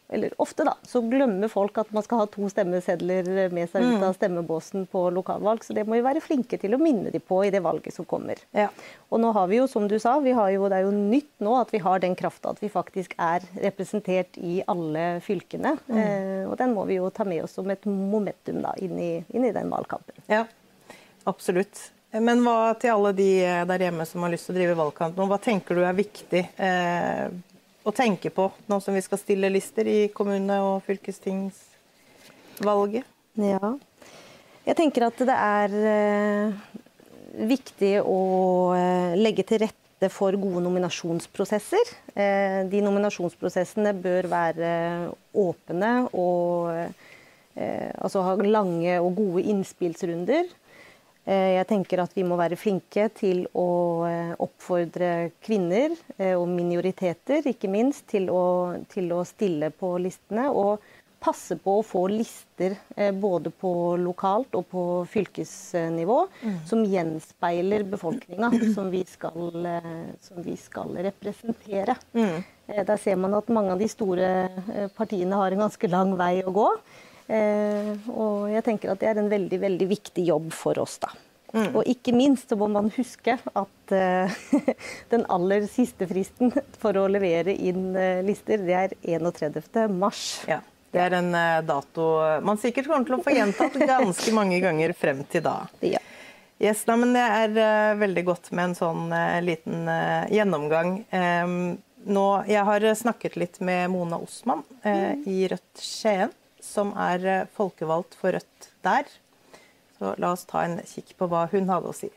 eller ofte, da, så glemmer folk at man skal ha to stemmesedler med seg ut av mm. stemmebåsen på lokalvalg. Så det må vi være flinke til å minne dem på i det valget som kommer. Ja. Og nå har vi jo, som du sa, jo, det er jo nytt nå at vi har den krafta at vi faktisk er representert i alle fylkene. Mm. Eh, og den må vi jo ta med oss som et momentum da, inn i, inn i den valgkampen.
Ja, absolutt. Men hva til alle de der hjemme som har lyst til å drive valgkamp nå, hva tenker du er viktig eh, å tenke på nå som vi skal stille lister i kommune- og fylkestingsvalget?
Ja. Jeg tenker at det er eh, viktig å eh, legge til rette for gode nominasjonsprosesser. Eh, de nominasjonsprosessene bør være åpne og altså ha lange og gode innspillsrunder. Jeg tenker at vi må være flinke til å oppfordre kvinner og minoriteter, ikke minst, til å, til å stille på listene. Og passe på å få lister eh, både på lokalt og på fylkesnivå mm. som gjenspeiler befolkninga som, eh, som vi skal representere. Mm. Eh, der ser man at mange av de store partiene har en ganske lang vei å gå. Og jeg tenker at det er en veldig, veldig viktig jobb for oss, da. Mm. Og ikke minst så må man huske at den aller siste fristen for å levere inn lister, det er 31. mars. Ja.
Det er en uh, dato man sikkert kommer til å få gjentatt ganske mange ganger frem til da. Ja. Yes, nei, men Det er uh, veldig godt med en sånn uh, liten uh, gjennomgang. Um, nå, jeg har snakket litt med Mona Osman mm. i Rødt Skien, som er folkevalgt for Rødt der. Så la oss ta en kikk på hva hun hadde å si.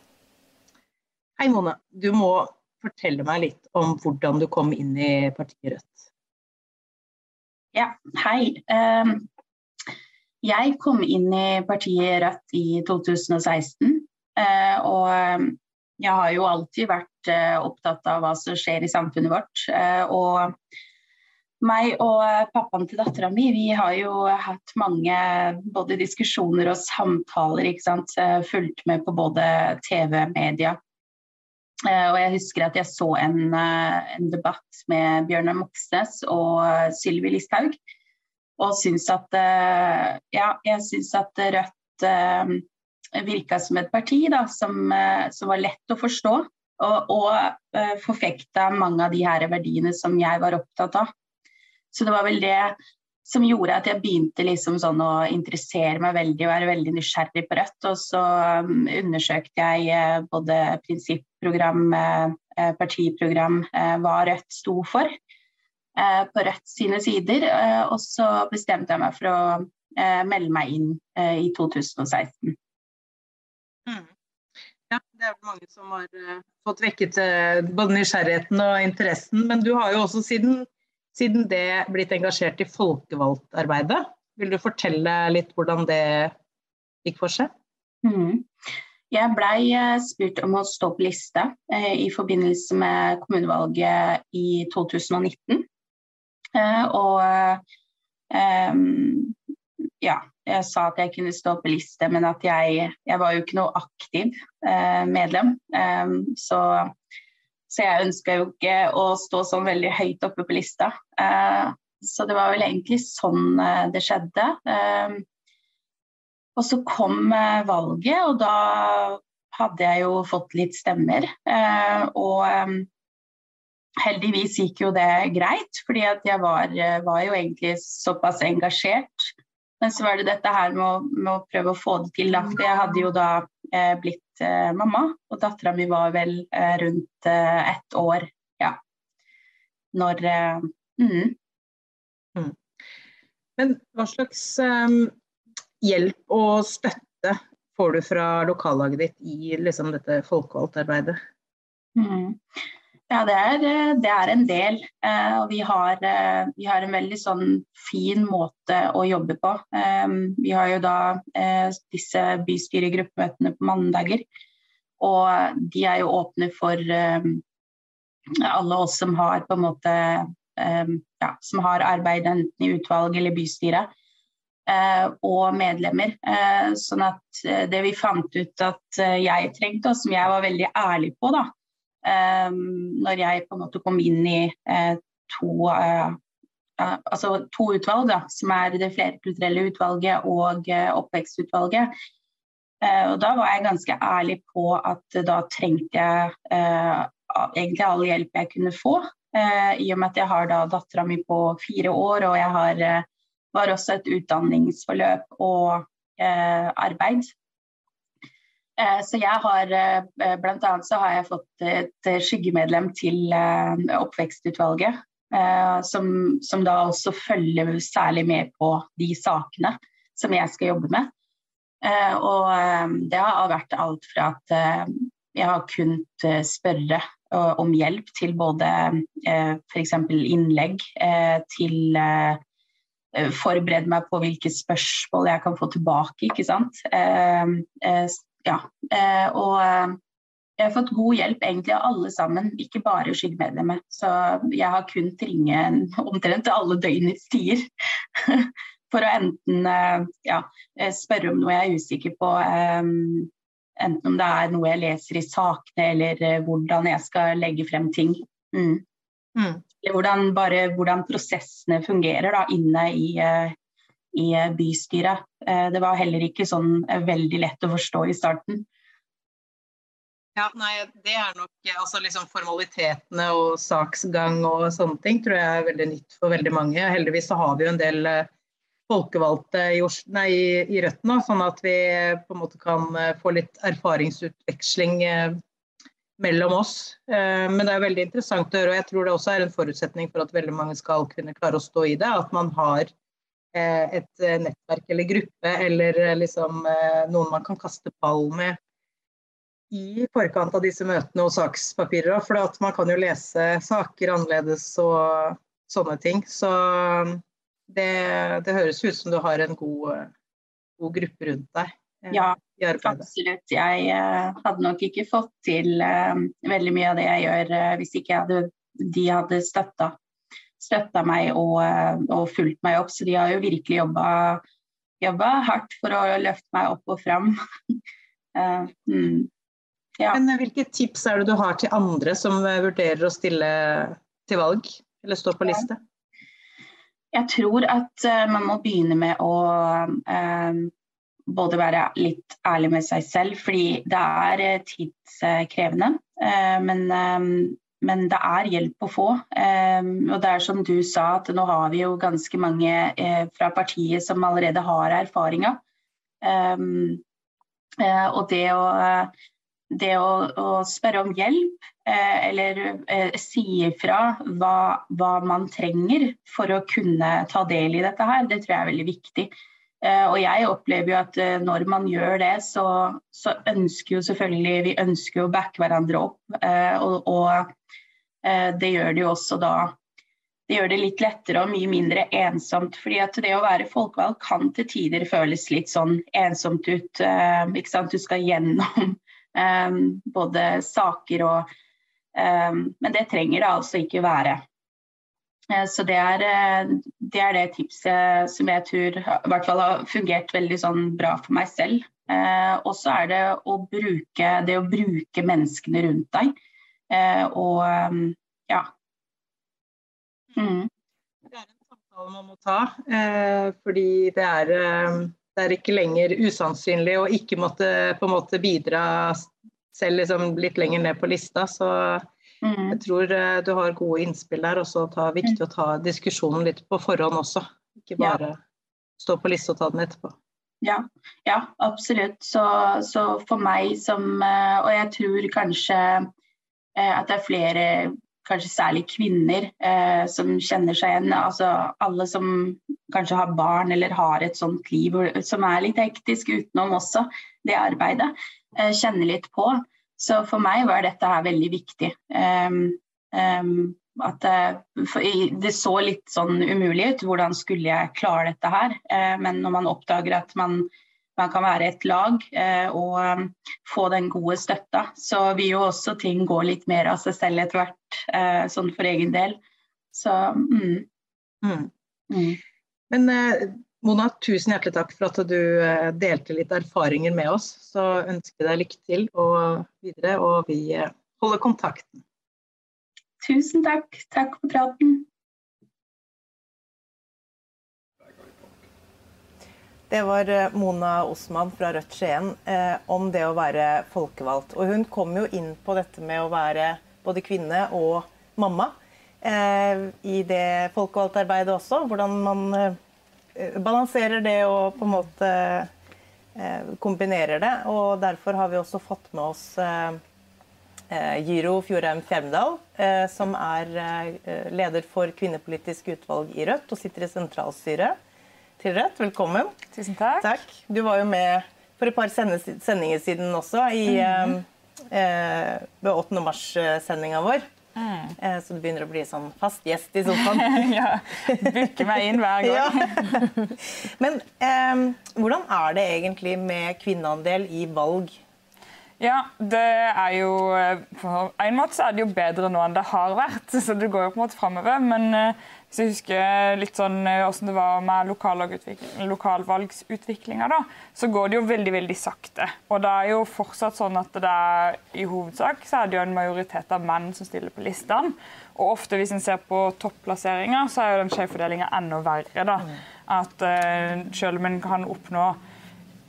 Hei, Mona. Du må fortelle meg litt om hvordan du kom inn i partiet Rødt.
Ja, hei. Ehm, jeg kom inn i partiet Rødt i 2016. Eh, og ehm, jeg har jo alltid vært eh, opptatt av hva som skjer i samfunnet vårt. Eh, og meg og pappaen til dattera mi vi har jo hatt mange både diskusjoner og samtaler. ikke sant? Fulgt med på både TV, media Eh, og jeg husker at jeg så en, eh, en debatt med Bjørnar Moxnes og Sylvi Listhaug. Og syns at eh, Ja, jeg syns at Rødt virka som et parti da, som, som, var lett å forstå. Og, og forfekta mange av de her verdiene som jeg var opptatt av. Så det var vel det som gjorde at jeg begynte liksom sånn å interessere meg veldig og være veldig nysgjerrig på Rødt. Og så um, undersøkte jeg uh, både prinsipprogram, uh, partiprogram, uh, hva Rødt sto for på Rødt sine sider. Og så bestemte jeg meg for å melde meg inn i 2016.
Mm. Ja, det er mange som har fått vekket både nysgjerrigheten og interessen. Men du har jo også siden siden det blitt engasjert i folkevalgtarbeidet. Vil du fortelle litt hvordan det gikk for seg?
Mm. Jeg blei eh, spurt om å stå på liste eh, i forbindelse med kommunevalget i 2019. Eh, og eh, ja, jeg sa at jeg kunne stå på liste, men at jeg, jeg var jo ikke noe aktiv medlem. Så så jeg ønska jo ikke å stå sånn veldig høyt oppe på lista. Eh, så det var vel egentlig sånn eh, det skjedde. Eh, og så kom valget, og da hadde jeg jo fått litt stemmer. Og heldigvis gikk jo det greit, fordi jeg var, var jo egentlig såpass engasjert. Men så var det dette her med å, med å prøve å få det til. Da. For jeg hadde jo da eh, blitt eh, mamma, og dattera mi var vel eh, rundt eh, ett år. Ja. Når mm.
Mm. Men hva slags um, hjelp og støtte får du fra lokallaget ditt i liksom, dette folkevalgtarbeidet?
Mm. Ja, det er, eh, det er, en del. Eh, og vi har, eh, vi har, en veldig sånn fin måte å jobbe på. Vi har jo da disse bystyregruppemøtene på mandager. Og de er jo åpne for alle oss som har på en måte ja, som har arbeid enten i utvalg eller bystyret. og medlemmer. sånn at det vi fant ut at jeg trengte, og som jeg var veldig ærlig på, da, Ehm, når jeg på en måte kom inn i eh, to, eh, altså to utvalg, da, som er det flerkulturelle utvalget og eh, oppvekstutvalget. og da var jeg ganske ærlig på at da trengte jeg egentlig all hjelp jeg kunne få. I og med at jeg har da dattera mi på fire år, og jeg har, var også et utdanningsforløp og arbeid Eh, så jeg har eh, blant annet så har jeg fått et skyggemedlem til eh, oppvekstutvalget. Som, som da også følger særlig med på de sakene som jeg skal jobbe med. Og det har vært alt fra at jeg har kunnet spørre om hjelp til både f.eks. innlegg, til forberede meg på hvilke spørsmål jeg kan få tilbake, ikke sant. Ja. og jeg har fått god hjelp egentlig av alle sammen, ikke bare skyggemedlemmer. Så jeg har kunnet ringe omtrent alle døgnets tider. For å enten ja, spørre om noe jeg er usikker på, enten om det er noe jeg leser i sakene, eller hvordan jeg skal legge frem ting. Mm. Mm. Eller hvordan, bare, hvordan prosessene fungerer da, inne i, i bystyret. Det var heller ikke sånn veldig lett å forstå i starten.
Ja, nei, Det er nok altså liksom formalitetene og saksgang og sånne ting tror jeg er veldig nytt for veldig mange. Heldigvis så har vi jo en del eh, folkevalgte i, nei, i Rødt nå, sånn at vi på en måte kan eh, få litt erfaringsutveksling eh, mellom oss. Men det er veldig interessant å høre, og jeg tror det også er en forutsetning for at veldig mange skal kunne klare å stå i det, at man har et nettverk eller gruppe eller liksom noen man kan kaste ball med i forkant av disse møtene og sakspapirer. For man kan jo lese saker annerledes og sånne ting. Så det, det høres ut som du har en god, god gruppe rundt deg.
Eh, ja, absolutt. Jeg hadde nok ikke fått til veldig mye av det jeg gjør hvis ikke jeg hadde, de hadde støtta, støtta meg og, og, fulgt meg opp. Så de har jo virkelig jobba hardt for å løfte meg opp og fram.
mm. Ja. Men hvilke tips er det du har til andre som vurderer å stille til valg, eller stå på liste?
Jeg tror at uh, man må begynne med å uh, både være litt ærlig med seg selv, fordi det er uh, tidskrevende. Men, men, det er hjelp å få. Og det er som du sa, at nå har vi jo ganske mange fra partiet som allerede har erfaringer. Og det å det å, å, spørre om hjelp eh, eller eh, si ifra hva, hva, man trenger for å kunne ta del i dette her, det tror jeg er veldig viktig. Eh, og jeg opplever jo at eh, når man gjør det, så, så, ønsker jo selvfølgelig vi ønsker å backe hverandre opp. Eh, og, og det gjør det jo også da det gjør det litt lettere og mye mindre ensomt. fordi at det å være folkevalgt kan til tider føles litt sånn ensomt ut. ikke sant? Du skal gjennom både saker og Men det trenger det altså ikke være. Uh, så det er, uh, det er, det tipset som jeg tror i hvert fall har fungert veldig sånn bra for meg selv. Uh, og så er det å bruke, det å bruke menneskene rundt deg. og um, ja.
Mm. Det er en samtale man må ta, fordi det er det er ikke lenger usannsynlig å ikke måtte på en måte bidra selv liksom litt lenger ned på lista. Så mm. jeg tror eh, du har gode innspill der. Og så er det viktig å ta diskusjonen litt på forhånd også. Ikke bare ja. stå på liste og ta den etterpå.
Ja, ja absolutt. Så, så, for meg som eh, Og jeg tror kanskje eh, at det er flere kanskje særlig kvinner eh, som kjenner seg igjen. Altså alle som kanskje har barn eller har et sånt liv som er litt hektisk utenom også det arbeidet, eh, kjenner litt på. Så for meg var dette her veldig viktig. Um, um, at det, det, så litt sånn umulig ut. Hvordan skulle jeg klare dette her? Eh, men når man oppdager at man man kan være et lag eh, og um, få den gode støtta. Så vil jo også ting gå litt mer av seg selv etter hvert, eh, sånn for egen del. Så mm.
Mm. Mm. Men eh, Mona, tusen hjertelig takk for at du eh, delte litt erfaringer med oss. Så ønsker jeg deg lykke til og videre, og vi eh, holder kontakten.
Tusen takk. Takk for praten.
Det var eh, Mona Osman fra Rødt Skien eh, om det å være folkevalgt. Og hun kom jo inn på dette med å være både kvinne og mamma eh, i det folkevalgtarbeidet også. Hvordan man eh, balanserer det og på en måte eh, kombinerer det. Og derfor har vi også fått med oss eh, Gyro Fjordheim Fjermdal, som er leder for kvinnepolitisk utvalg i Rødt og sitter i sentralstyret til Rødt. Velkommen.
Tusen takk.
takk. Du var jo med for et par sendinger siden også i, mm -hmm. eh, ved 8. mars-sendinga vår. Mm. Eh, så du begynner å bli sånn fast gjest i sofaen.
ja. Booke meg inn hver gang. ja.
Men eh, hvordan er det egentlig med kvinneandel i valg?
Ja, det er jo På en måte så er det jo bedre nå enn det har vært, så det går jo på en måte framover. Men hvis jeg husker litt sånn hvordan det var med lokalvalgsutviklinga, da, så går det jo veldig veldig sakte. Og det er jo fortsatt sånn at det er i hovedsak så er det jo en majoritet av menn som stiller på listene. Og ofte hvis en ser på topplasseringer, så er jo den skjevfordelinga enda verre. da. At uh, selv om en kan oppnå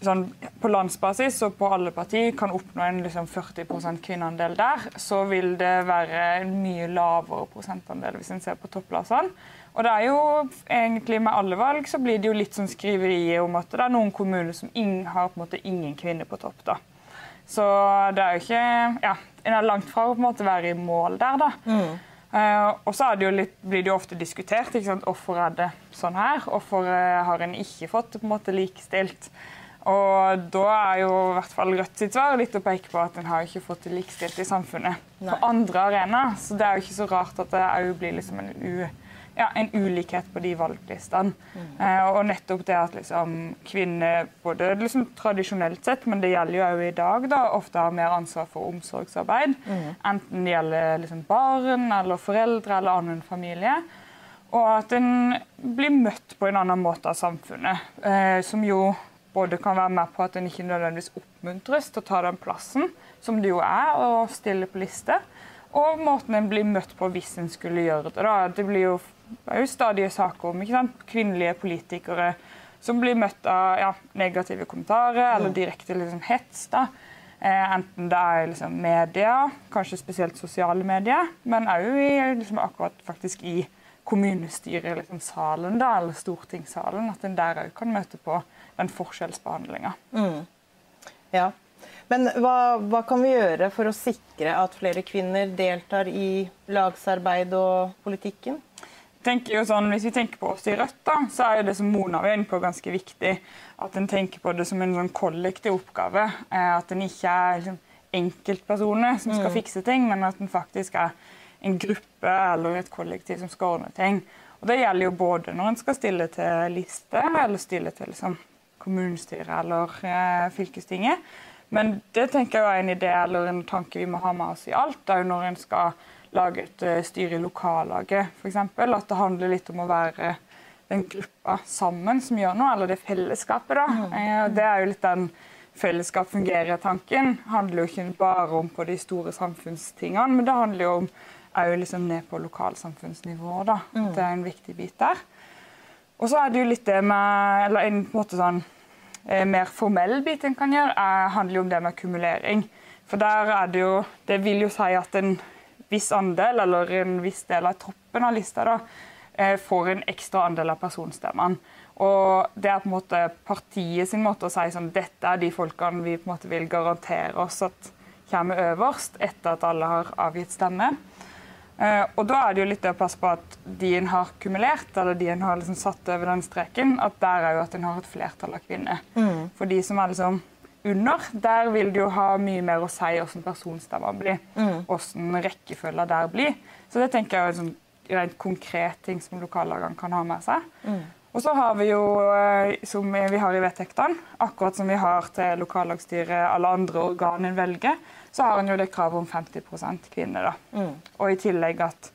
sånn, på landsbasis og på alle partier kan oppnå en liksom, 40% kvinneandel der, så vil det være en mye lavere prosentandel hvis en ser på topplassene. Og det er jo egentlig Med alle valg så blir det jo litt sånn skriverier om at det er noen kommuner som ingen, har på en måte ingen kvinner på topp. da. Så det er jo ikke ja, En er langt fra å på en måte være i mål der, da. Mm. Uh, og så blir det jo ofte diskutert ikke sant? hvorfor er det sånn her. Hvorfor uh, har en ikke fått på en måte likestilt og da er jo i hvert fall Rødt sitt svar litt å peke på at en har ikke fått det likestilt i samfunnet Nei. på andre arenaer. Så det er jo ikke så rart at det òg blir liksom en, u, ja, en, ulikhet på de valglistene. Mm. Eh, og nettopp det at liksom, kvinner, både liksom, tradisjonelt sett, men det gjelder jo òg i dag, da, ofte har mer ansvar for omsorgsarbeid. Mm. Enten det gjelder liksom, barn eller foreldre eller annen familie. Og at en blir møtt på en annen måte av samfunnet, eh, som jo både kan være med på at en ikke nødvendigvis oppmuntres til å ta den plassen, som det jo er å stille på liste, og måten en blir møtt på hvis en skulle gjøre det. Da. Det blir jo, er jo stadige saker om sant, kvinnelige politikere som blir møtt av ja, negative kommentarer eller direkte liksom, hets. da. Eh, enten det er liksom, media, kanskje spesielt sosiale medier, men òg liksom, akkurat faktisk i kommunestyret, liksom, salen da, eller stortingssalen. At en der òg kan møte på den forskjellsbehandlinga. Mm.
Ja. Men hva, hva, kan vi gjøre for å sikre at flere kvinner deltar i lagsarbeid og politikken?
Sånn, hvis vi tenker på oss i Rødt, da, så er det som Mona var inne på, ganske viktig. At en tenker på det som en sånn kollektiv oppgave. Eh, at en ikke er liksom, enkeltpersoner som skal mm. fikse ting, men at en faktisk er en gruppe eller et kollektiv som skal ordne ting. Og Det gjelder jo både når en skal stille til liste, eller stille til liksom, kommunestyret eller eh, fylkestinget. Men det tenker jeg er en idé eller en tanke vi må ha med oss i alt. Det er jo når en skal lage et uh, styre i lokallaget, f.eks. At det handler litt om å være den gruppa sammen som gjør noe, eller det fellesskapet. da. Mm. Eh, det er jo litt den fellesskap fungerer-tanken. Handler jo ikke bare om på de store samfunnstingene, men det handler jo om òg liksom ned på lokalsamfunnsnivå. da. Mm. Det er en viktig bit der. Og så er det jo litt det med Eller en måte sånn eh, mer formell bit en kan gjøre, er, handler jo om det med kumulering. For der er det jo Det vil jo si at en viss andel, eller en viss del av troppen av lista, da, eh, får en ekstra andel av personstemmene. Og det er på en måte partiet sin måte å si sånn Dette er de folkene vi på en måte vil garantere oss at kommer øverst etter at alle har avgitt stemme. Uh, og da er det jo litt det å passe på at de en har kumulert, eller de en har liksom satt over den streken, at der er jo at en har et flertall av kvinner. Mm. For de som er liksom under, der vil det jo ha mye mer å si hvordan personstemmer blir. Mm. Hvordan rekkefølga der blir. Så det tenker jeg er en sånn rent konkret ting som lokallagene kan ha med seg. Mm. Og så har vi jo, eh, som vi har i vedtektene, akkurat som vi har til lokallagsstyret alle andre organ en velger, så har en jo det kravet om 50% kvinner. da. Mm. Og i tillegg at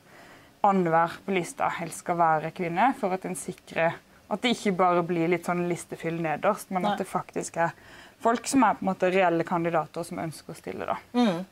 annenhver på lista helst skal være kvinne, for at en sikrer at det ikke bare blir litt sånn listefyll nederst, men Nei. at det faktisk er folk som er på en måte reelle kandidater som ønsker å stille. da. Mm.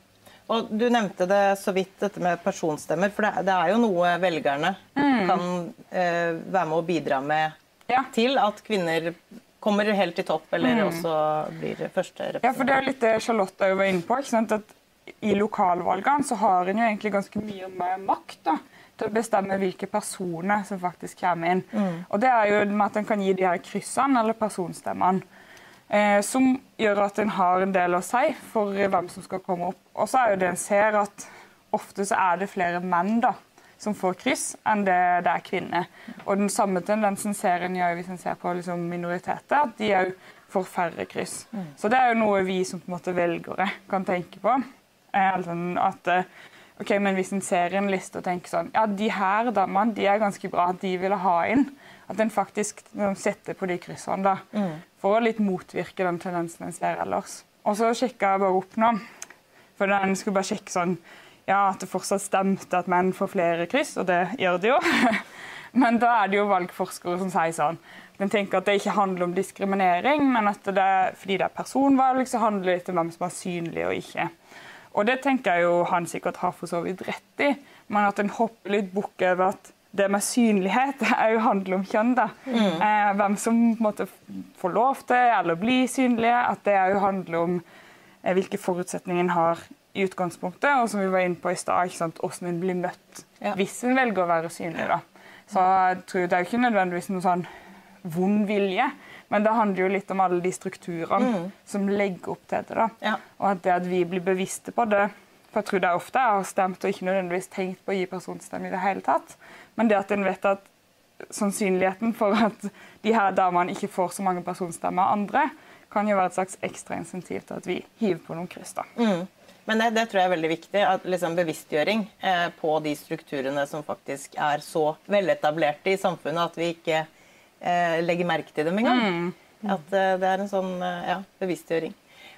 Og Du nevnte det så vidt, dette med personstemmer. For det, det er jo noe velgerne mm. kan eh, være med å bidra med ja. til at kvinner kommer helt til topp, eller mm. også blir første representant.
Ja, for Det er litt det Charlotte var inne på. ikke sant? At I lokalvalgene så har en jo egentlig ganske mye mer makt da, til å bestemme hvilke personer som faktisk kommer inn. Mm. Og Det er jo med at en kan gi de her kryssene, eller personstemmene, eh, som gjør at en har en del å si for hvem som skal komme opp. Og så er jo det en ser at ofte så er det flere menn da, som får kryss, enn det det er kvinner. Og den samme tendensen ser en jo hvis en ser på liksom minoriteter, at de òg får færre kryss. Mm. Så det er jo noe vi som på en måte velgere kan tenke på. Eh, altså at eh, ok, men hvis en ser en liste og tenker sånn Ja, de her damene de er ganske bra, de ville ha inn. At en faktisk setter på de kryssene, da. Mm. For å litt motvirke den tendensen en ser ellers. Og så sjekka jeg bare opp nå. For den skulle bare sjekke sånn Ja, at det fortsatt stemte at menn får flere kryss, og det gjør det jo. Men da er det jo valgforskere som sier sånn Den tenker at det ikke handler om diskriminering, men at det, fordi det er personvalg, så handler det litt om hvem som er synlig og ikke. Og det tenker jeg jo han sikkert har for så vidt rett i, men at en hopper litt bukk over at det med synlighet er jo handler om kjønn. da. Mm. Eh, hvem som måtte få lov til eller bli synlige. At det jo handler om eh, hvilke forutsetninger en har i utgangspunktet, og som vi var inne på i stad, hvordan en blir møtt ja. hvis en velger å være synlig. da. Så jeg tror Det er jo ikke nødvendigvis noen sånn vond vilje, men det handler jo litt om alle de strukturene mm. som legger opp til det. da. Ja. Og at det at vi blir bevisste på det For jeg tror det er ofte jeg har stemt og ikke nødvendigvis tenkt på å gi personstemme i det hele tatt. Men det at en vet at sannsynligheten for at de her damene ikke får så mange personstemmer av andre, kan jo være et slags ekstra insentiv til at vi hiver på noen kryss. da. Mm.
Men det, det, tror jeg er veldig viktig. at liksom Bevisstgjøring eh, på de strukturene som faktisk er så veletablerte i samfunnet at vi ikke eh, legger merke til dem engang. Mm. At eh, det er en sånn eh, ja, bevisstgjøring.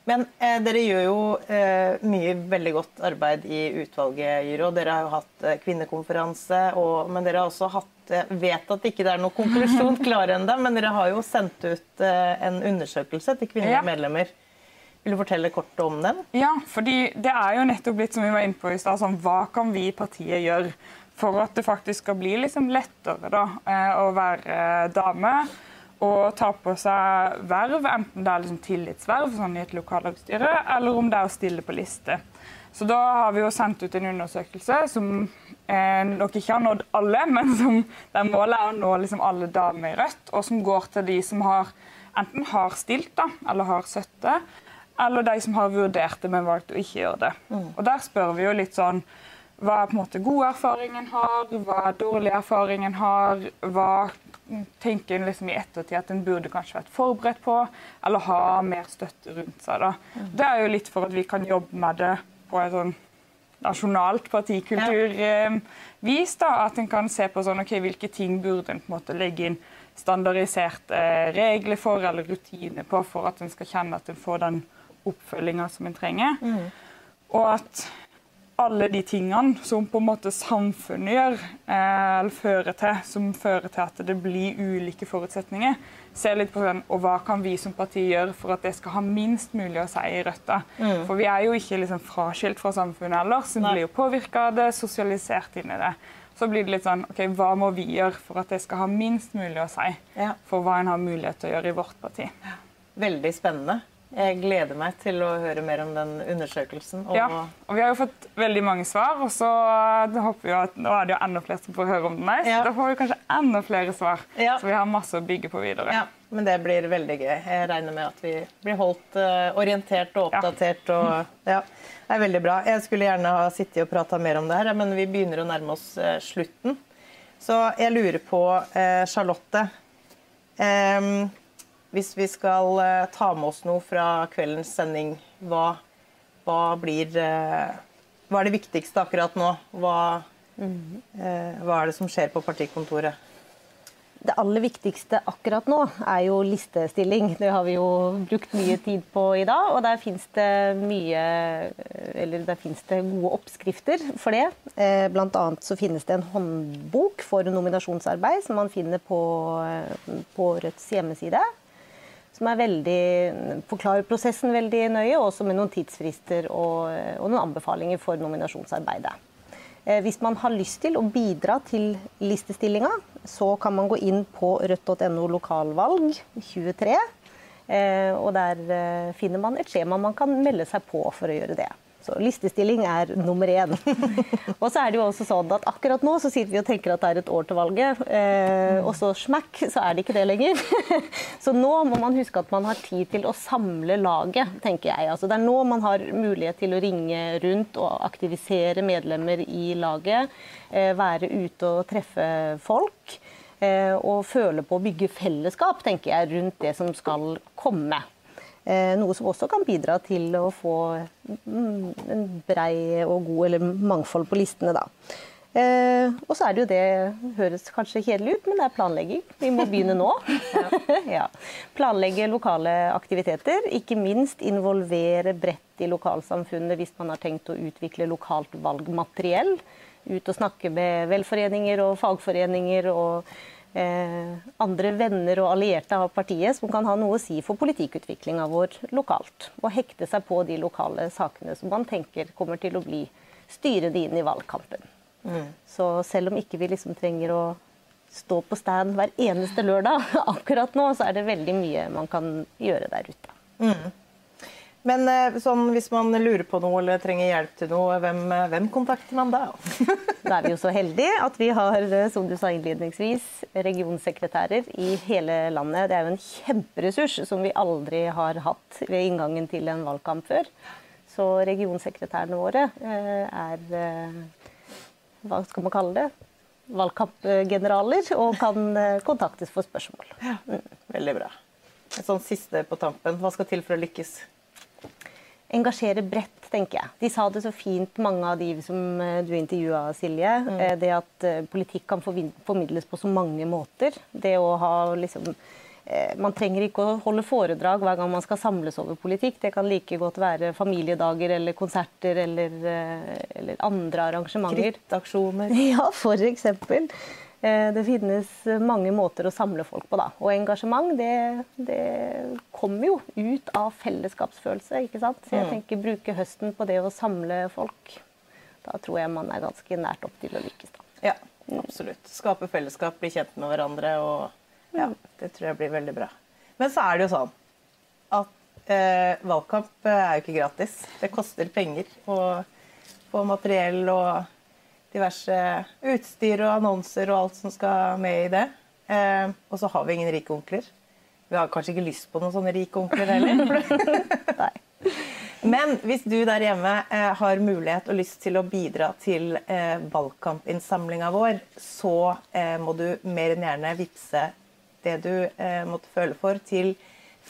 Men eh, dere gjør jo eh, mye veldig godt arbeid i utvalget, Gyro. Dere har jo hatt kvinnekonferanse, og, men dere har også hatt vet at ikke det er noen konklusjon klar ennå, men dere har jo sendt ut en undersøkelse til kvinnelige ja. medlemmer. Vil du fortelle kort om den?
Ja, fordi det er jo nettopp blitt som vi var inne på i sted, sånn, hva kan vi i partiet gjøre for at det faktisk skal bli liksom lettere da, eh, å være dame og ta på seg verv, enten det er liksom tillitsverv sånn i et lokallagsstyre, eller om det er å stille på liste. Så da har vi jo sendt ut en undersøkelse som eh, nok ikke har nådd alle, men som, der målet er å nå liksom alle damer i Rødt, og som går til de som har, enten har stilt da, eller har støtte, eller de som har vurdert det, men valgt å ikke gjøre det. Mm. Og Der spør vi jo litt sånn hva er på en måte god erfaring en har, hva er dårlig erfaring en har, hva tenker en liksom i ettertid at en burde kanskje vært forberedt på, eller ha mer støtte rundt seg. da. Mm. Det er jo litt for at vi kan jobbe med det på et sånn nasjonalt partikulturvis. da, At en kan se på sånn, ok, hvilke ting burde en på en måte legge inn standardiserte regler for, eller rutiner på, for at en skal kjenne at en får den oppfølginga som en trenger. Mm. Og at alle de tingene som på en måte samfunnet gjør, eh, eller fører til, som fører til at det blir ulike forutsetninger. Se litt på den, og Hva kan vi som parti gjøre for at det skal ha minst mulig å si i Røtta. Mm. For vi er jo ikke liksom fraskilt fra samfunnet ellers. Vi blir jo påvirka av det, sosialisert inn i det. Så blir det litt sånn OK, hva må vi gjøre for at det skal ha minst mulig å si? Ja. For hva en har mulighet til å gjøre i vårt parti.
Veldig spennende. Jeg gleder meg til å høre mer om den undersøkelsen.
Og... Ja, og Vi har jo fått veldig mange svar, og så håper vi at nå er det jo enda flere som får høre om den. Ja. Da får vi kanskje enda flere svar, ja. så vi har masse å bygge på videre.
Ja, Men det blir veldig gøy. Jeg regner med at vi blir holdt uh, orientert og oppdatert. Og, ja. Det er veldig bra. Jeg skulle gjerne ha sittet og prata mer om det her, men vi begynner å nærme oss uh, slutten. Så jeg lurer på, Charlotte um, hvis vi skal uh, ta med oss noe fra kveldens sending, hva, hva blir uh, Hva er det viktigste akkurat nå? Hva, uh, hva er det som skjer på partikontoret?
Det aller viktigste akkurat nå er jo listestilling. Det har vi jo brukt mye tid på i dag. Og der fins det mye Eller der fins det gode oppskrifter for det. Blant annet så finnes det en håndbok for nominasjonsarbeid som man finner på, på Rødts hjemmeside som er veldig, forklarer prosessen veldig nøye, også med noen tidsfrister og, og noen anbefalinger for nominasjonsarbeidet. Eh, hvis man har lyst til å bidra til listestillinga, så kan man gå inn på rødt.no lokalvalg 23. Eh, og der eh, finner man et skjema man kan melde seg på for å gjøre det. Så listestilling er nummer én. og så er det jo også sånn at akkurat nå så sitter vi og tenker at det er et år til valget, eh, og så smakk, så er det ikke det lenger. så nå må man huske at man har tid til å samle laget, tenker jeg. Altså, det er nå man har mulighet til å ringe rundt og aktivisere medlemmer i laget. Eh, være ute og treffe folk. Eh, og føle på å bygge fellesskap, tenker jeg, rundt det som skal komme. Eh, noe som også kan bidra til å få mm, en brei og god eller mangfold på listene, da. Eh, og så er det jo det høres kanskje kjedelig ut, men det er planlegging. Vi må begynne nå. ja. Planlegge lokale aktiviteter. Ikke minst involvere bredt i lokalsamfunnet hvis man har tenkt å utvikle lokalt valgmateriell. Ut og snakke med velforeninger og fagforeninger og andre venner og allierte av partiet som kan ha noe å si for politikkutviklinga vår lokalt. Og hekte seg på de lokale sakene som man tenker kommer til å bli styrende inn i valgkampen. Mm. Så selv om ikke vi liksom trenger å stå på stand hver eneste lørdag akkurat nå, så er det veldig mye man kan gjøre der ute. Mm.
Men eh, sånn, hvis man lurer på noe eller trenger hjelp til noe, hvem, eh, hvem kontakter man da?
da er vi jo så heldige at vi har eh, som du sa innledningsvis, regionsekretærer i hele landet. Det er jo en kjemperessurs som vi aldri har hatt ved inngangen til en valgkamp før. Så regionsekretærene våre er hva skal man kalle det? Valgkampgeneraler og kan kontaktes for spørsmål.
Ja, veldig bra. Et sånn siste på tampen. Hva skal til for å lykkes?
Engasjere bredt, tenker jeg. De sa det så fint, mange av de som eh, du intervjua, Silje. Mm. Eh, det at eh, politikk kan formidles på så mange måter. Det å ha liksom man trenger ikke å holde foredrag hver gang man skal samles over politikk. Det kan like godt være familiedager eller konserter eller, eller andre arrangementer.
Krittaksjoner.
Ja, for eksempel. Eh, det finnes mange måter å samle folk på. da. Og engasjement det, det kommer jo ut av fellesskapsfølelse. ikke sant? Så jeg mm. tenker bruke høsten på det å samle folk. Da tror jeg man er ganske nært opp til å lykkes. da.
Ja, absolutt. Skape fellesskap, bli kjent med hverandre. og ja, mm. Det tror jeg blir veldig bra. Men så er det jo sånn at eh, valgkamp er jo ikke gratis. Det koster penger å få materiell og diverse utstyr og annonser og alt som skal med i det. Eh, og så har vi ingen rike onkler. Vi har kanskje ikke lyst på noen sånne rike onkler heller. Nei. Men hvis du der hjemme eh, har mulighet og lyst til å bidra til eh, valgkampinnsamlinga vår, så eh, må du mer enn gjerne vippse det du eh, måtte føle for, til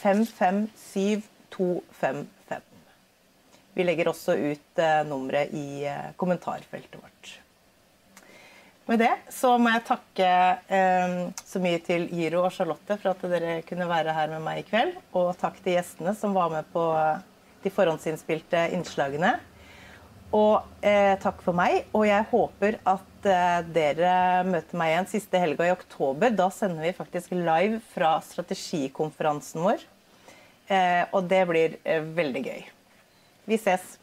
557255. Vi legger også ut eh, nummeret i kommentarfeltet vårt. Med det så må jeg takke eh, så mye til Giro og Charlotte for at dere kunne være her med meg i kveld. Og takk til gjestene som var med på de forhåndsinnspilte innslagene. Og eh, takk for meg. Og jeg håper at eh, dere møter meg igjen siste helga i oktober. Da sender vi faktisk live fra strategikonferansen vår. Eh, og det blir eh, veldig gøy. Vi ses.